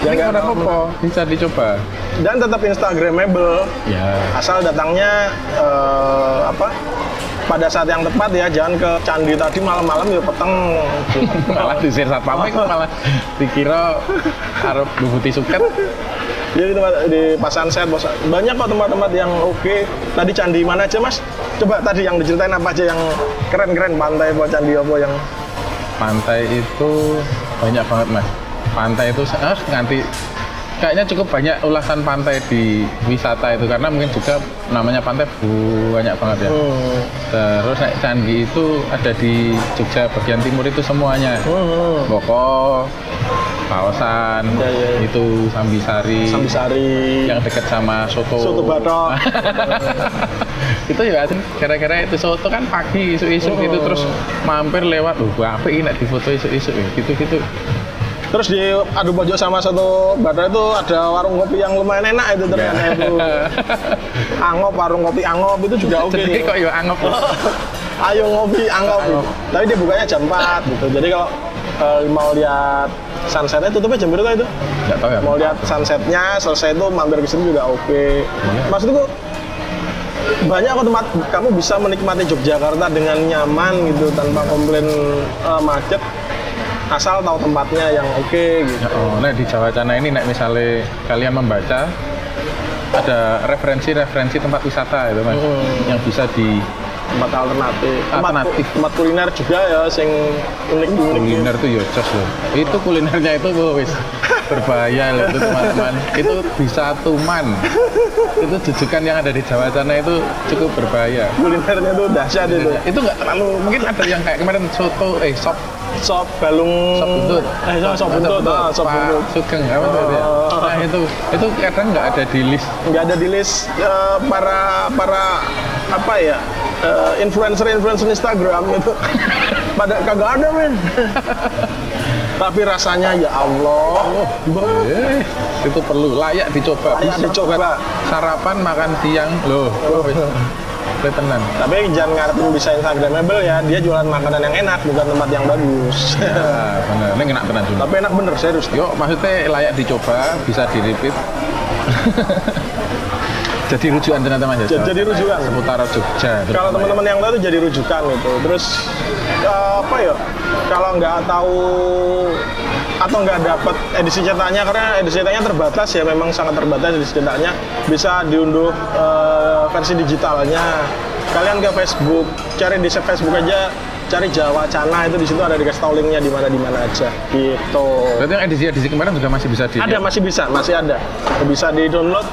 Ya, ini nggak ada apa-apa. apa? Bisa dicoba? Dan tetap instagramable. Ya. Asal datangnya eh, apa? Pada saat yang tepat ya jangan ke candi tadi malam-malam ya peteng. <laughs> Malah disir satpam <laughs> malah dikira arep bubuti suket. Jadi di tempat di pasan set bos. Banyak kok tempat-tempat yang oke. Tadi candi mana aja mas? Coba tadi yang diceritain apa aja yang keren-keren pantai apa candi apa yang pantai itu banyak banget mas pantai itu ah, nganti kayaknya cukup banyak ulasan pantai di wisata itu karena mungkin juga namanya pantai banyak banget ya hmm. terus naik candi itu ada di Jogja bagian timur itu semuanya Hmm. Boko Kawasan Ya, ya, itu Sambisari Sambisari yang dekat sama soto soto batok. <laughs> itu ya kira-kira itu soto kan pagi isu-isu gitu Oh. terus mampir lewat loh apa ini di foto isu-isu ya gitu gitu Terus di adu pojok sama soto batok itu ada warung kopi yang lumayan enak itu ternyata Ya. itu. <laughs> Angop warung kopi Angop itu juga oke. tuh. kok ya anggap <laughs> Ayo ngopi Angop. Angop. Tapi dia bukanya jam 4 gitu. Jadi kalau eh, mau lihat sunsetnya tutupnya jam berapa itu? nggak tahu ya mau lihat sunsetnya selesai itu mampir ke sini juga oke. Maksudku banyak kok tempat kamu bisa menikmati Yogyakarta dengan nyaman gitu tanpa komplain eh, macet. Asal tahu tempatnya yang oke gitu. Oh, nah di Jawa Cana ini, nek misalnya kalian membaca ada referensi-referensi tempat wisata itu mas, Hmm. yang bisa di tempat alternatif Alternatif. tempat kuliner juga ya sing unik unik kuliner tuh ya jos loh. Itu kulinernya itu wis berbahaya loh itu teman-teman. Itu bisa tuman. itu jujukan yang ada di Jawa Cana itu cukup berbahaya. kulinernya tuh dahsyat itu Itu nggak terlalu mungkin ada yang kayak kemarin soto eh sop sop balung sop buntut. eh sop, sop buntut ah, sop buntut Sugeng apa tuh ya? Oh. Nah itu itu kadang nggak ada di list nggak ada di list eh, para para apa ya eh, influencer influencer Instagram itu <laughs> pada kagak ada men <laughs> tapi rasanya ya Allah Eh, itu perlu layak dicoba. Layak Bisa dicoba. Sarapan, makan siang, loh. Oh, wis. Wis tenan. tapi jangan ngarepin bisa Instagramable ya dia jualan makanan yang enak bukan tempat yang bagus Ya, bener. Ini enak tenan tapi enak bener serius Yuk, maksudnya layak dicoba, bisa di repeat. <laughs> jadi rujukan mas. ya, Jadi- jadi rujukan. Seputar Jogja. kalau teman-teman yang tahu itu jadi rujukan gitu terus eh, apa ya kalau nggak tahu atau nggak dapat edisi cetaknya karena edisi cetaknya terbatas ya memang sangat terbatas edisi cetaknya bisa diunduh eh, versi digitalnya kalian ke Facebook cari di Facebook aja cari Jawa Cana itu di situ ada dikasih tahu linknya di mana di mana aja gitu. Berarti yang edisi-edisi kemarin juga masih bisa di ada masih bisa masih ada bisa di download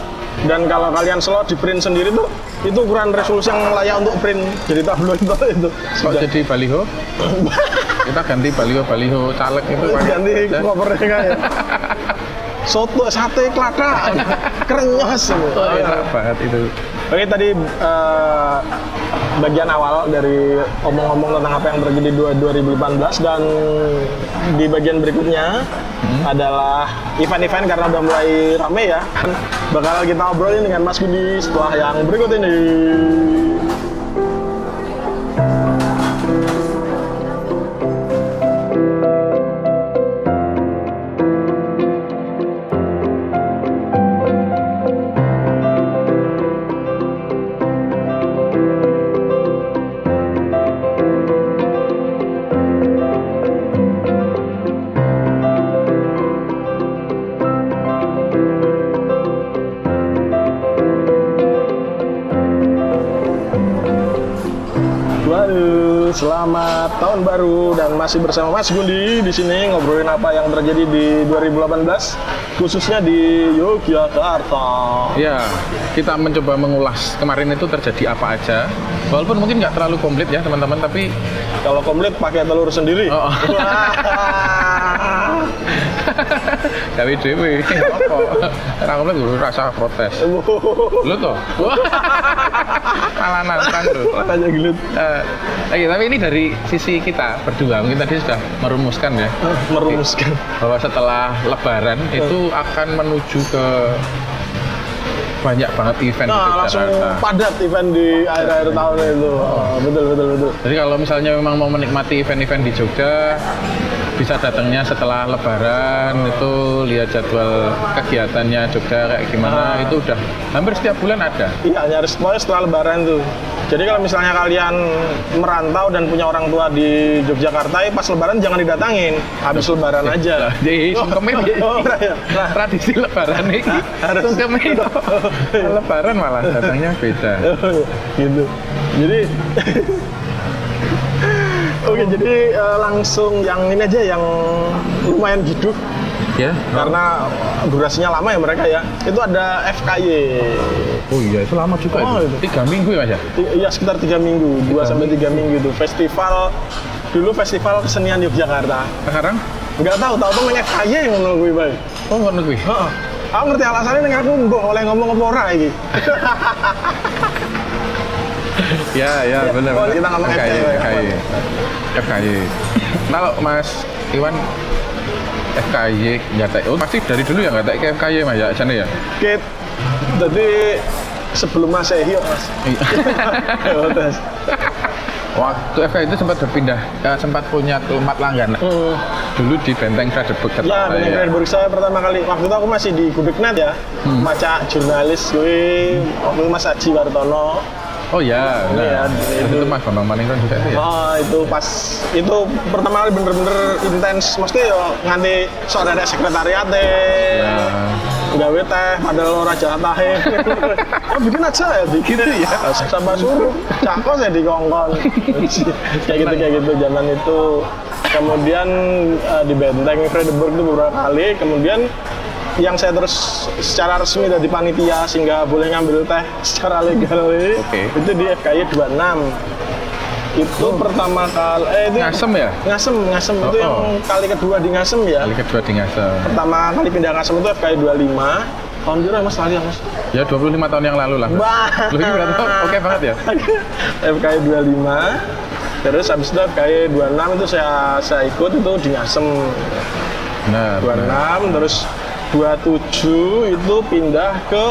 dan kalau kalian slot di print sendiri tuh itu ukuran resolusi yang layak untuk print. Jadi tabloid itu. Kok jadi baliho? <laughs> Kita ganti baliho baliho caleg itu. Ganti covernya kayak. <laughs> Soto sate kelata. <laughs> Kerenyos Oh, enak banget itu. Oke tadi eh, bagian awal dari omong-omong tentang apa yang terjadi dua- 2018 dan di bagian berikutnya adalah event-event karena udah mulai rame ya. Bakal kita obrolin dengan Mas Budi setelah yang berikut ini. Selamat tahun baru dan masih bersama Mas Gundi di sini ngobrolin apa yang terjadi di 2018 khususnya di Yogyakarta. Ya, kita mencoba mengulas kemarin itu terjadi apa aja. Walaupun mungkin nggak terlalu komplit ya teman-teman, tapi Kalau komplit pakai telur sendiri. Oh. <laughs> <laughs> <laughs> Gawe dewe. Apa? Ora komplit dulu rasa protes. Lu tuh. <laughs> Malah nantang tuh. Makanya gelut. Eh, tapi ini dari sisi kita berdua mungkin tadi sudah merumuskan ya Merumuskan. bahwa setelah Lebaran itu akan menuju ke banyak banget event di Nah, langsung Jakarta. padat event di akhir-akhir tahun itu. Oh, betul, betul, betul. Jadi kalau misalnya memang mau menikmati event-event di Jogja, bisa datangnya setelah Lebaran itu lihat jadwal kegiatannya Jogja kayak gimana Ah. itu udah hampir setiap bulan ada. Iya, nyaris pokoknya setelah lebaran tuh. Jadi kalau misalnya kalian merantau dan punya orang tua di Yogyakarta, ya pas lebaran jangan didatangin. Habis lebaran aja. Lah, Jadi Oh, iya. Nah, tradisi Lebaran ini harus. sungkeme <laughs> itu. Lebaran malah datangnya beda. gitu. Jadi <laughs> Oke, jadi eh, langsung yang ini aja yang lumayan hidup Ya. karena durasinya lama ya mereka ya. Itu ada FKY. Oh iya itu lama juga Oh, itu. Tiga minggu ya mas ya. Iya sekitar tiga minggu, dua sampai tiga minggu itu festival dulu festival kesenian Yogyakarta. Sekarang? Nggak tahu, tahu tuh nanya kaya yang kuwi bae. Oh ngono kuwi. Heeh. Aku ngerti alasannya aku mbok oleh ngomong apa ora iki. <laughs> Ya ya Ya, benar. oh, kita ngomong FKY, FKY. FKY. Kalau Mas Iwan FKY nyatek, oh pasti dari dulu ya nggak ke FKY mas ya, sana ya. Kit. Jadi sebelum Masehi kok, Mas. <laughs> Ya, terus. Waktu FKY itu sempat berpindah, eh, sempat punya tempat langganan. Hmm. Dulu di Benteng Frederick Ya, bener Frederick saya pertama kali. Waktu itu aku masih di Gudegnet ya. Hmm. Maca jurnalis gue, waktu itu Mas Haji Wartono. Oh ya, nah, itu. itu Mas Bambang Maningron juga itu ya. Oh, itu pas itu pertama kali bener-bener intens. Mesti yo nganti sore ada sekretariat deh. Ya. Gawe teh padahal ora jahat tahe. oh, <laughs> bikin aja ya bikin Gitu ya. Sama suruh cakos ya di kongkon. kayak gitu kayak gitu zaman itu. Kemudian eh, di Benteng Frederick itu beberapa kali. Kemudian yang saya terus secara resmi dari panitia sehingga boleh ngambil teh <laughs> secara legal Oke. itu di FKY 26 itu pertama kali eh itu Ngasem ya? Ngasem, Ngasem itu Oh, yang oh. kali kedua di Ngasem ya. Kali kedua di Ngasem. Pertama kali pindah Ngasem itu FKI 25. Tahun berapa Mas lali ya, Mas? Ya 25 tahun yang lalu lah. Mas. Wah. Lu ini berarti oke <laughs> banget ya. FKI 25. Terus habis itu FKI 26 itu saya saya ikut itu di Ngasem Benar. benar. 26 terus 27 itu pindah ke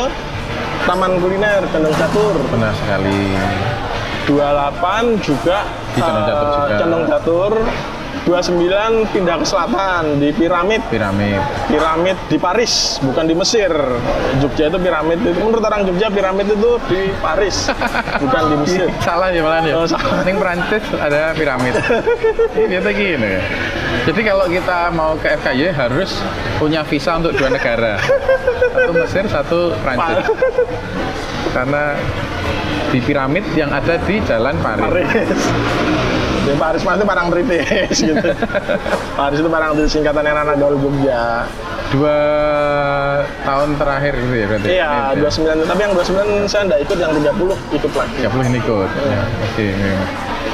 Taman Kuliner Condong Catur. Benar sekali. 28 juga Di Condong Catur eh, juga. Condong Catur. 29 pindah ke selatan di Piramid. Piramid. Piramid di Paris, bukan di Mesir. Jogja itu piramid itu menurut orang Jogja piramid itu di Paris, <laughs> bukan di Mesir. Salah ya malah ya. Oh, salah. Yang Perancis ada piramid. Ini ternyata gini. Jadi kalau kita mau ke FKY harus punya visa untuk dua negara. Satu Mesir, satu Perancis. Karena di piramid yang ada di Jalan Paris. Paris. Di Paris mah itu parang tritis gitu. <laughs> Paris itu parang tritis singkatannya anak gaul Jogja. Dua tahun terakhir gitu ya berarti. Iya, Ini, 29 tapi yang 29 saya enggak ikut, yang 30 ikut lagi. 30 ini ikut. Ya, oke. iya.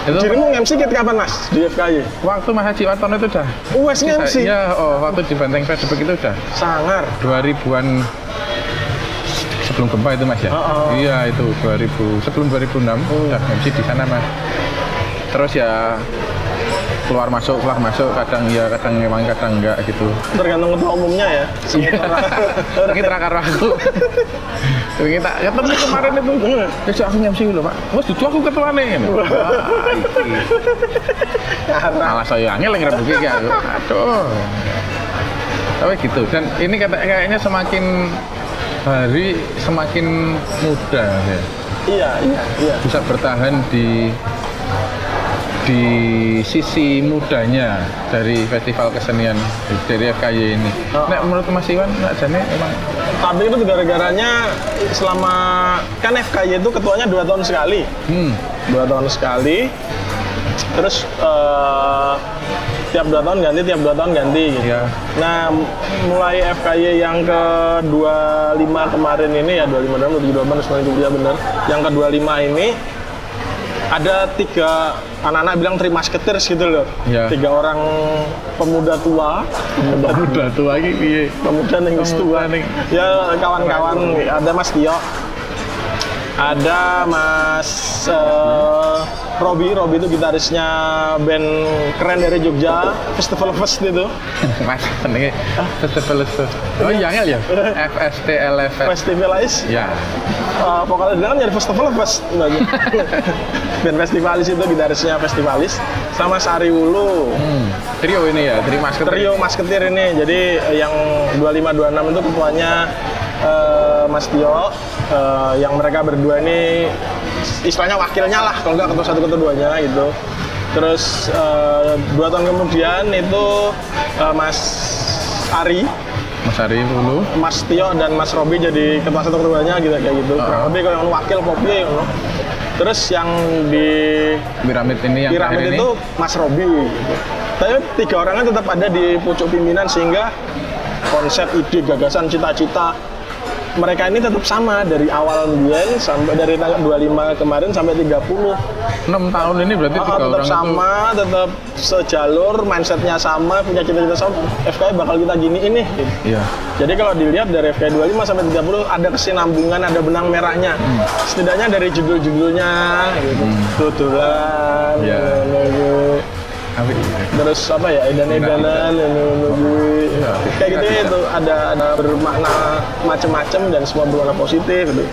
Itu Dirimu MC kit kapan Mas di FKY? waktu Mas Haji Wartono itu udah Wes MC. Iya, oh waktu di Benteng Facebook itu udah Sangar. 2000-an sebelum gempa itu Mas ya? Oh, oh. Iya, itu 2000 sebelum 2006 udah MC di sana Mas. Terus ya keluar masuk keluar masuk kadang ya kadang memang kadang enggak gitu. Tergantung ketua umumnya ya. Semua Iya. kita karo aku. Kita ketemu kemarin itu. Terus aku MC lho pak. Wes dudu aku iki Karena malah saya angel yang ngerebuki kayak aku aduh. Tapi gitu. Dan ini kata kayaknya semakin hari semakin muda ya. Iya, iya, iya. bisa bertahan di di sisi mudanya dari festival kesenian dari FKY ini. Oh. Nek menurut Mas Iwan, Nek Jane emang Tapi itu gara-garanya selama kan FKY itu ketuanya dua tahun sekali, hmm, dua tahun sekali. Terus eh, tiap dua tahun ganti, tiap dua tahun ganti. Gitu. Iya. Nah, mulai FKY yang ke 25 kemarin ini ya 25 dan 28 semuanya juga benar. Yang ke 25 ini ada tiga anak-anak bilang terima sketir gitu loh. Iya. Tiga orang pemuda tua, pemuda pemuda tua piye? pemuda yang tua ning- ya kawan-kawan ada Mas Tio ada Mas eh, Robi, Robi itu gitarisnya band keren dari Jogja, Festival Fest itu. <laughs> Mas, senengnya festival itu. Oh iya ya, <laughs> FSTLF. Festivalis, Ya, uh, vokalis dia kan jadi Festival Fest. <laughs> band Festivalis itu gitarisnya Festivalis, sama Sari Wulu. hmm. trio ini ya, trio masketir. Trio Masketir ini, jadi yang 2526 itu ketuanya eh, Mas Tio, eh, yang mereka berdua ini istilahnya wakilnya lah, kalau nggak ketua satu ketua duanya gitu. Terus eh, dua tahun kemudian itu eh, Mas Ari, Mas Ari dulu. Mas Tio dan Mas Robi jadi ketua satu ketuanya gitu kayak gitu. Kurang lebih kayak wakil Popi, you know. Terus yang di Piramid ini yang piramid ini. itu Mas Robi gitu. Tapi tiga orangnya tetap ada di pucuk pimpinan sehingga konsep, ide, gagasan, cita-cita mereka ini tetap sama dari awal Bien sampai dari tanggal 25 kemarin sampai 30 6 tahun ini berarti tiga tetap orang sama, tetap sejalur, mindsetnya sama, punya cita-cita sama. FKI bakal kita gini ini. gitu. itu. Iya. Jadi kalau dilihat dari FKI 25 sampai 30 ada kesinambungan, ada benang merahnya. Hmm. Setidaknya dari judul-judulnya gitu. Tutulan, Iya. gitu. Terus apa ya edan-edanan nunggu Iya. kayak gitu ya, itu ada ada bermakna macam-macam dan semua berwarna positif gitu.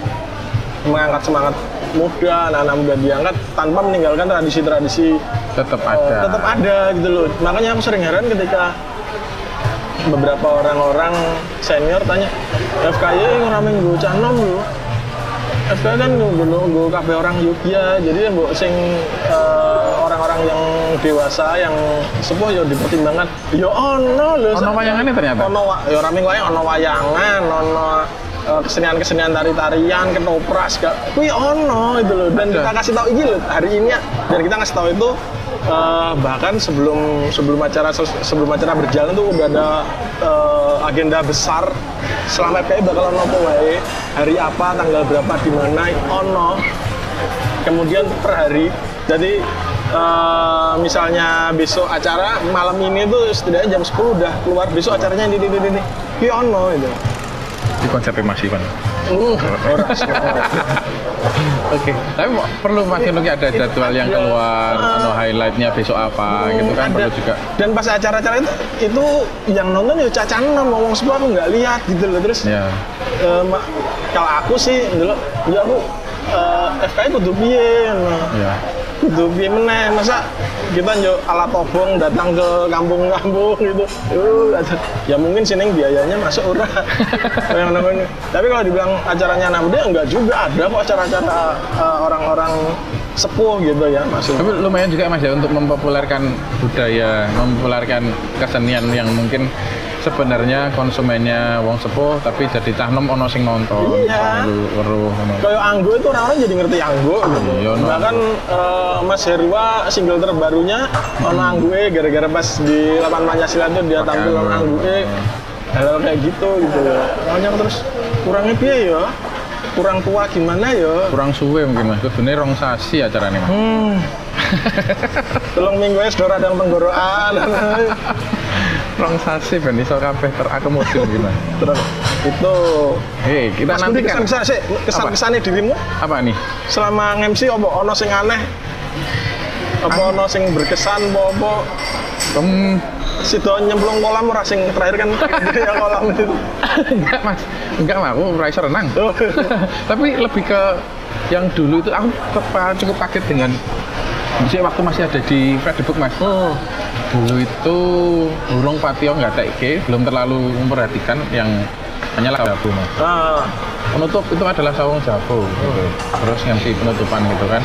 Mengangkat semangat muda anak-anak muda diangkat tanpa meninggalkan tradisi-tradisi tetap eh, ada. tetap ada gitu loh. Makanya aku sering heran ketika beberapa orang-orang senior tanya FKY orang minggu canom loh FKY kan nunggu kabeh orang Yogyakarta jadi yang sing eh, orang-orang yang dewasa yang sepuh ya dipertimbangkan. Ya ono lho Ono wayangannya ternyata? ono ya minggu wayang ono wayangan ono eh, kesenian-kesenian tari-tarian ketoprak gak kuwi ono itu loh dan kita kasih tahu ini loh hari ini ya dan kita ngasih tahu itu eh, bahkan sebelum sebelum acara sebelum acara berjalan tuh udah ada eh, agenda besar. Selama FKI bakal ono apa wae? Hari apa tanggal berapa di mana ono. Kemudian per hari. Jadi eh, misalnya besok acara malam ini tuh setidaknya jam 10 udah keluar. Besok acaranya ini ini ini ono itu di konsepnya masih kan. Hmm, ora Oke. Tapi mau- perlu masih lagi ada jadwal yang keluar, Ah. atau highlightnya besok apa gitu kan Ada. perlu juga. dan pas acara-acara itu itu yang nonton ya cacan ngomong semua aku nggak lihat gitu loh terus Ya. eh, ma- kalau aku sih dulu ya aku eh, FKI kudu piye. Ya. Piye meneh masa kita yo ala tobong datang ke kampung-kampung gitu. Uh, ya mungkin sini biayanya masuk ora. <laughs> Yang namanya. Tapi kalau dibilang acaranya anak muda enggak juga. Ada kok acara-acara eh, orang-orang sepuh gitu ya maksudnya Tapi lumayan juga Mas ya untuk mempopulerkan budaya, mempopulerkan kesenian yang mungkin sebenarnya konsumennya wong sepuh tapi jadi cah nom ono sing nonton. Iya. Weruh kayak Anggo itu orang-orang jadi ngerti Anggo gitu. Iya, no. Bahkan eh, Mas Herwa single terbarunya ono Anggoe gara-gara pas di lapangan Pancasila itu dia tampil ono Anggo. Hal kayak gitu gitu loh. Makanya terus kurangnya piye ya? Kurang tua gimana ya? Kurang suwe mungkin Mas. Kudune rong sasi acarane Mas. Hmm. <laughs> Tolong minggu es dora dan penggorokan. <laughs> Rong sasi ben iso kabeh terakomodir <laughs> gimana. Terus itu Hei, kita Mas nanti Budi kan kesan-kesan sih, kesan-kesannya dirimu apa nih? selama MC apa ono sing aneh? Apa ono sing berkesan apa apa? Hmm, Sido nyemplung kolam ora sing terakhir kan <laughs> dia kolam itu. enggak Mas. Enggak lah, aku ora iso renang. <laughs> Tapi lebih ke yang dulu itu aku cukup kaget dengan Misalnya waktu masih ada di Fredebook Mas. Hmm. Dulu itu burung patio nggak TK, belum terlalu memperhatikan yang hanyalah jabu Mas. Nah, Penutup itu adalah sawung jabu gitu. Terus nganti penutupan gitu kan.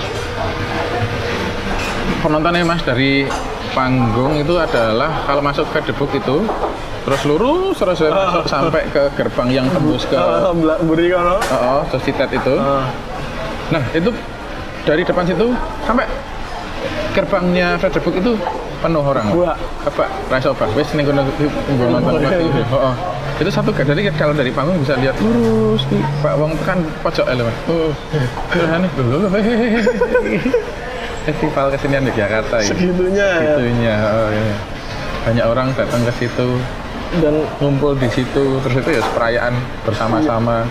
Penontonnya Mas dari panggung itu adalah kalau masuk Fredebook itu terus lurus terus masuk sampai ke gerbang yang tembus ke uh, beri kono. oh, oh Sositet itu. Ah. Nah, itu dari depan situ sampai gerbangnya Frederick itu penuh orang. Buak. Apa? Rasa apa? Wes kono nggo nonton Oh. Itu satu gak jadi kalau dari panggung bisa lihat lurus di Pak Wong tekan pojok Mas. Oh. Aneh dulu. Festival kesenian Yogyakarta ya. Segitunya ya. Itunya. Oh, iya. Banyak orang datang ke situ, Dan ngumpul di situ, terus itu ya perayaan bersama-sama.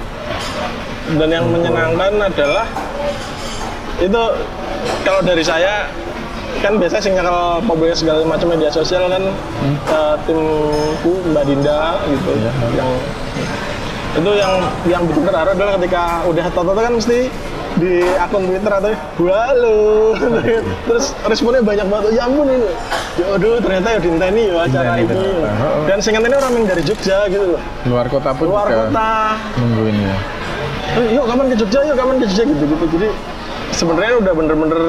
dan yang menyenangkan adalah itu kalau dari saya kan biasanya sing nyekel publik segala macam media sosial kan. Eh, timku Mbak Dinda gitu. Yang itu yang yang bikin terharu adalah ketika udah toto kan mesti di akun Twitter atau halo terus responnya banyak banget ya ampun ini. Ya aduh ternyata ya Dinteni ya acara Dinteni ini. oh. dan singkat ini orang yang dari Jogja gitu loh. Luar kota pun luar juga kota. nungguin ya. Yuk kapan ke Jogja? Yuk kapan ke Jogja? Gitu gitu. Jadi sebenarnya udah bener-bener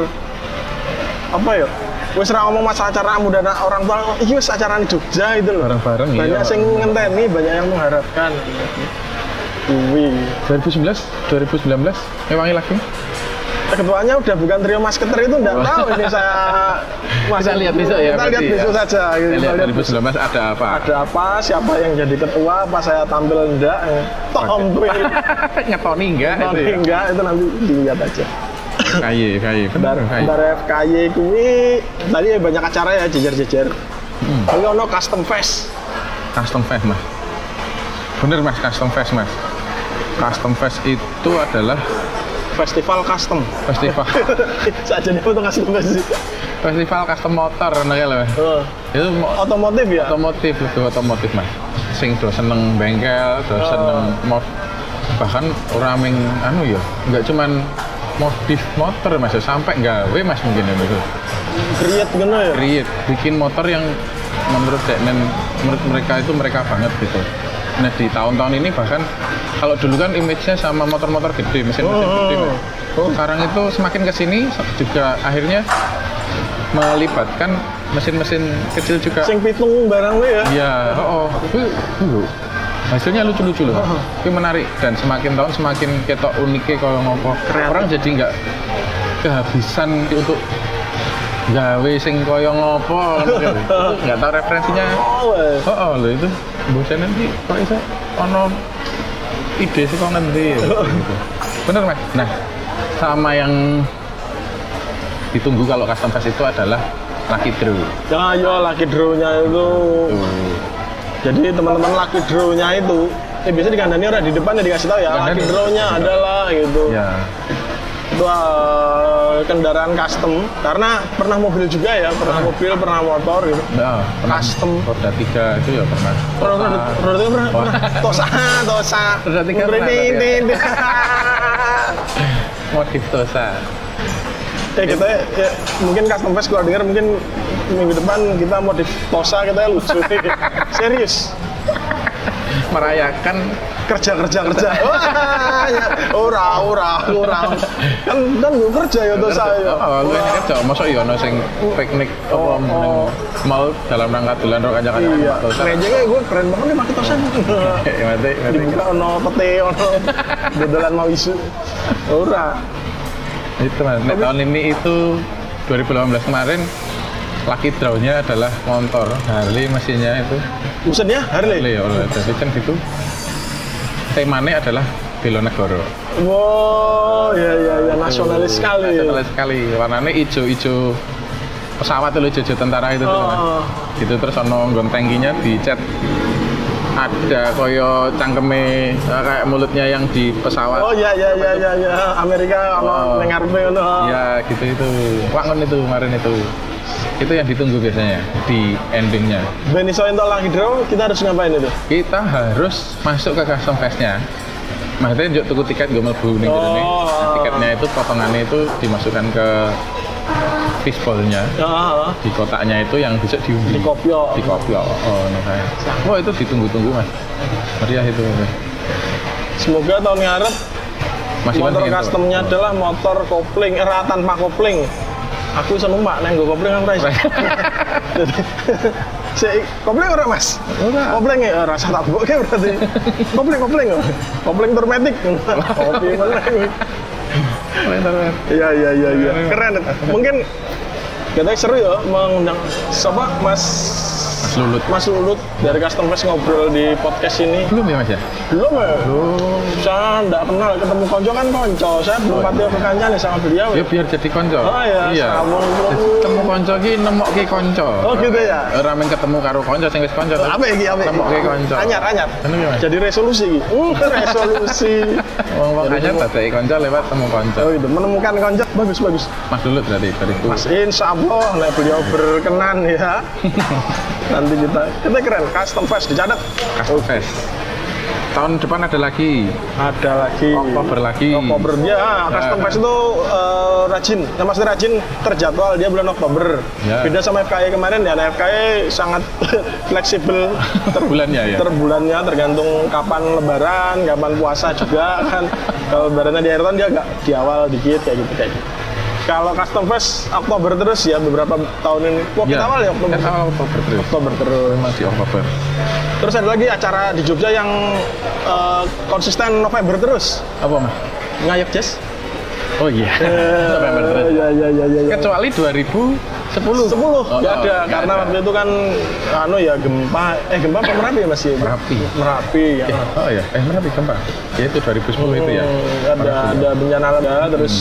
apa ya? Wis ra ngomong masalah acara muda orang tua iki wis acara di Jogja gitu loh Bareng-bareng, iya. banyak sing ngenteni banyak yang mengharapkan. Wih. 2019 2019 ewangi lagi. Ketuanya udah bukan trio masketer itu enggak tahu ini saya <laughs> Kita lihat besok ya, kita lihat besok ya. saja gitu. Kita lihat lihat 2019 ada apa? Ada apa? Siapa yang jadi ketua? Apa saya tampil enggak tampil <laughs> ngetoni enggak itu Tampil ya? enggak itu nanti dilihat aja kaye kaye benar kaye dari FKY kuwi tadi ya banyak acara ya jejer-jejer. Hmm. Tapi ono custom fest. Custom fest mas. Bener mas custom fest mas. Custom fest itu adalah festival custom. Festival. Saja nih untuk custom fest festival custom motor namanya loh Oh, itu mo- otomotif ya? Otomotif itu otomotif mas. Sing do seneng bengkel do Oh. seneng mod bahkan orang yang anu ya nggak cuman modif motor mas ya, sampai gawe mas mungkin ya mas create gini ya create bikin motor yang menurut Deknen menurut mereka itu mereka banget gitu nah di tahun-tahun ini bahkan kalau dulu kan image-nya sama motor-motor gede mesin-mesin Oh, gede oh. Mas. Oh. sekarang itu semakin ke sini juga akhirnya melibatkan mesin-mesin kecil juga sing pitung barang ya Ya, oh, oh. Hasilnya lucu-lucu loh. Oh. Itu menarik dan semakin tahun semakin ketok uniknya kalau ngopo. Orang jadi nggak kehabisan untuk gawe sing koyo ngopo <laughs> nggak tahu referensinya. oh wes. Oh, oh lho itu. Bosan nanti kok iso ono ide sih kok ya, gitu. <laughs> Bener mas. Nah, sama yang ditunggu kalau custom fest itu adalah lucky draw. ya yo lucky draw-nya itu Tuh. Jadi teman-teman lucky draw-nya itu ya biasa dikandani orang di depannya dikasih tahu ya Kandani. lucky draw-nya adalah gitu Ya, itu eh, kendaraan custom karena pernah mobil juga ya pernah mobil pernah motor gitu Ya, pernah Custom. roda tiga itu ya pernah. Roda roda tiga pernah pernah tosa tosa Roda tiga pernah, berarti tin. <laughs> Modif Tosa. Ya kita ya, mungkin custom fest kalau dengar mungkin minggu depan kita modif tosa kita ya lucu serius. Merayakan. Kerja kerja kerja. Ya. ora ora ora. Kan kan gue kerja ya tosa ya Oh, lu ini kerja, masa iya ono sing piknik apa Oh, oh. mau dalam rangka dolan ro kanca-kanca iya. Tosa. rejengnya gue keren banget nih pakai tosa <laughs> Ya mati, mati. dibuka ono pete ono. Dodolan mau isu. Ora Itu mas, Nek tahun ini itu 2018 kemarin lucky draw-nya adalah motor Harley mesinnya itu. Buset ya? Harley? Harley ya, jadi kan gitu temanya adalah Belonegoro wow ya ya ya nasionalis sekali. nasionalis sekali. Warnanya hijau-hijau pesawat itu hijau tentara itu tuh, Mas. Oh, gitu terus ono nggon tangkinya dicat ada koyo cangkeme eh, kayak mulutnya yang di pesawat. Oh ya ya ya ya ya Amerika Oh. ono ning ngarepe ono ya gitu itu. Wangun itu kemarin itu. Itu yang ditunggu biasanya di endingnya. Ben iso entuk lagi draw kita harus ngapain itu? Kita harus masuk ke custom fest-nya maksudnya njuk tuku tiket gue mlebu ning. Oh. tiketnya itu potongannya itu dimasukkan ke fishbowl-nya ya heeh. di kotaknya itu yang bisa diundi di kopio di kopi oh, oh no, saya. Wah itu ditunggu-tunggu mas. Meriah itu semoga tahun ngarep masih motor penting itu. customnya adalah motor kopling era tanpa kopling. Aku bisa numpak neng gue kopling aku rais jadi si kopling ora mas? Ora. kopling ya? Rasa tak buat kayak berarti. Kopling kopling. Kopling turmetik. Kopi mana iya iya iya iya. Keren. Mungkin kita seru ya mengundang siapa Mas Lulut. Mas Lulut dari Custom Fest ngobrol di podcast ini. Belum ya Mas ya? Belum ya? Saya nggak kenal ketemu konco kan konco. Saya belum pati kekancan sama beliau. Ya biar jadi konco. Oh, iya, Iya. ketemu konco ki nemokke konco. Oh, gitu ya? Ora men ketemu karo konco sing wis konco. Apa iki apa? iki? Nemokke konco. Anyar anyar. Mas? Jadi resolusi iki. Uh, <laughs> resolusi. Wong-wong anyar dadeki konco lewat temu konco. Oh gitu, menemukan konco bagus bagus. Mas Lulut berarti bariku. Mas Insya Allah, nek beliau berkenan ya. <laughs> Nanti kita, kita keren, custom fest dicatat. Custom Fest. Tahun depan ada lagi. Ada lagi. Oktober lagi. Oktober dia, custom Nah. fest itu eh, rajin. Nah, maksudnya rajin terjadwal dia bulan Oktober. Ya. Beda sama FKI kemarin ya, nah, FKI sangat <laughs> fleksibel. Per bulannya ya. Per bulannya tergantung kapan lebaran, kapan puasa juga kan. Kalau lebarannya di akhir tahun dia agak di awal dikit kayak gitu kayak gitu. Kalau custom fest Oktober terus ya beberapa tahun ini. Waktu awal ya Oktober. Eh, awal Oktober terus. Oktober terus. Masih Oktober. Terus ada lagi acara di Jogja yang eh, konsisten November terus. Apa Mas? Ngayok Jazz. Oh iya. <laughs> November terus. Ya ya ya ya. ya. Kecuali 2010. 10 Oh, nggak oh, ada nggak karena ada. waktu itu kan anu ya gempa eh gempa apa merapi ya masih Merapi. merapi ya Oh iya, eh Merapi gempa. Ya itu 2010 itu ya. Hmm, ada ada bencana ada terus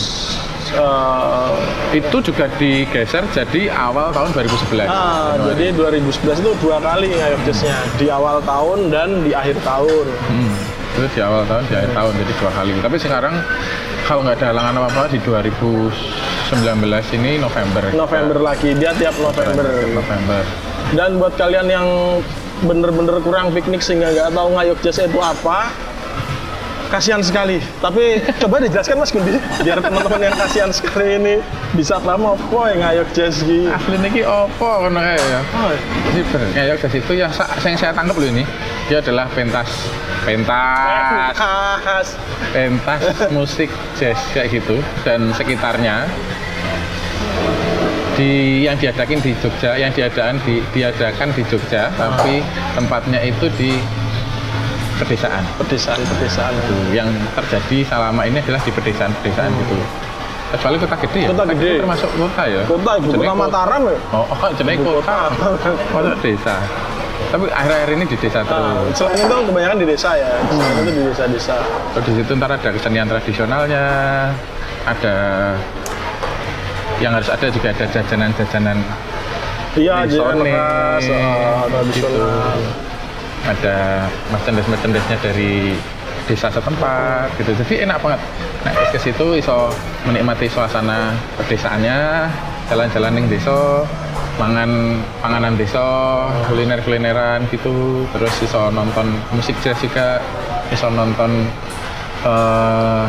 eh, Itu juga digeser jadi awal tahun 2011. ah, jadi 2011 itu dua kali ngayok jazznya di awal tahun dan di akhir tahun Hmm, itu di awal tahun, di akhir tahun, jadi dua kali. Tapi sekarang kalau nggak ada halangan apa-apa di 2019 ini November. November lagi dia tiap November November. dan buat kalian yang bener-bener kurang piknik sehingga nggak tahu ngayok jazz itu apa kasihan sekali. Tapi coba dijelaskan mas Gundi biar teman-teman yang kasihan sekali ini bisa paham apa yang ngayok jazz gitu Asli niki opo ngono kae ya. oh, Ini bener. Kayak ke situ yang yang saya tangkap loh ini, dia adalah pentas. Pentas. Khas. Pentas musik jazz kayak gitu dan sekitarnya. Di yang diadakan di Jogja, yang diadakan di diadakan di Jogja, tapi tempatnya itu di pedesaan. pedesaan pedesaan Itu yang terjadi selama ini adalah di pedesaan-pedesaan gitu. Kecuali kota gede ya. Kota gede. termasuk kota ya. kota ibu kota Mataram ya Oh, oh Ibu kota. Kota desa. Tapi akhir-akhir ini di desa Nah, terus. selain itu kebanyakan di desa ya selain itu di desa-desa Terus di situ ntar ada kesenian tradisionalnya, ada yang harus ada juga ada jajanan-jajanan iya Sone, khas oh, tradisional ada merchandise merchandise dari desa setempat gitu. Jadi enak banget. Nah ke situ iso menikmati suasana pedesaannya jalan-jalan ning desa mangan panganan desa kuliner kulineran gitu. Terus iso nonton musik jazz juga iso nonton eh,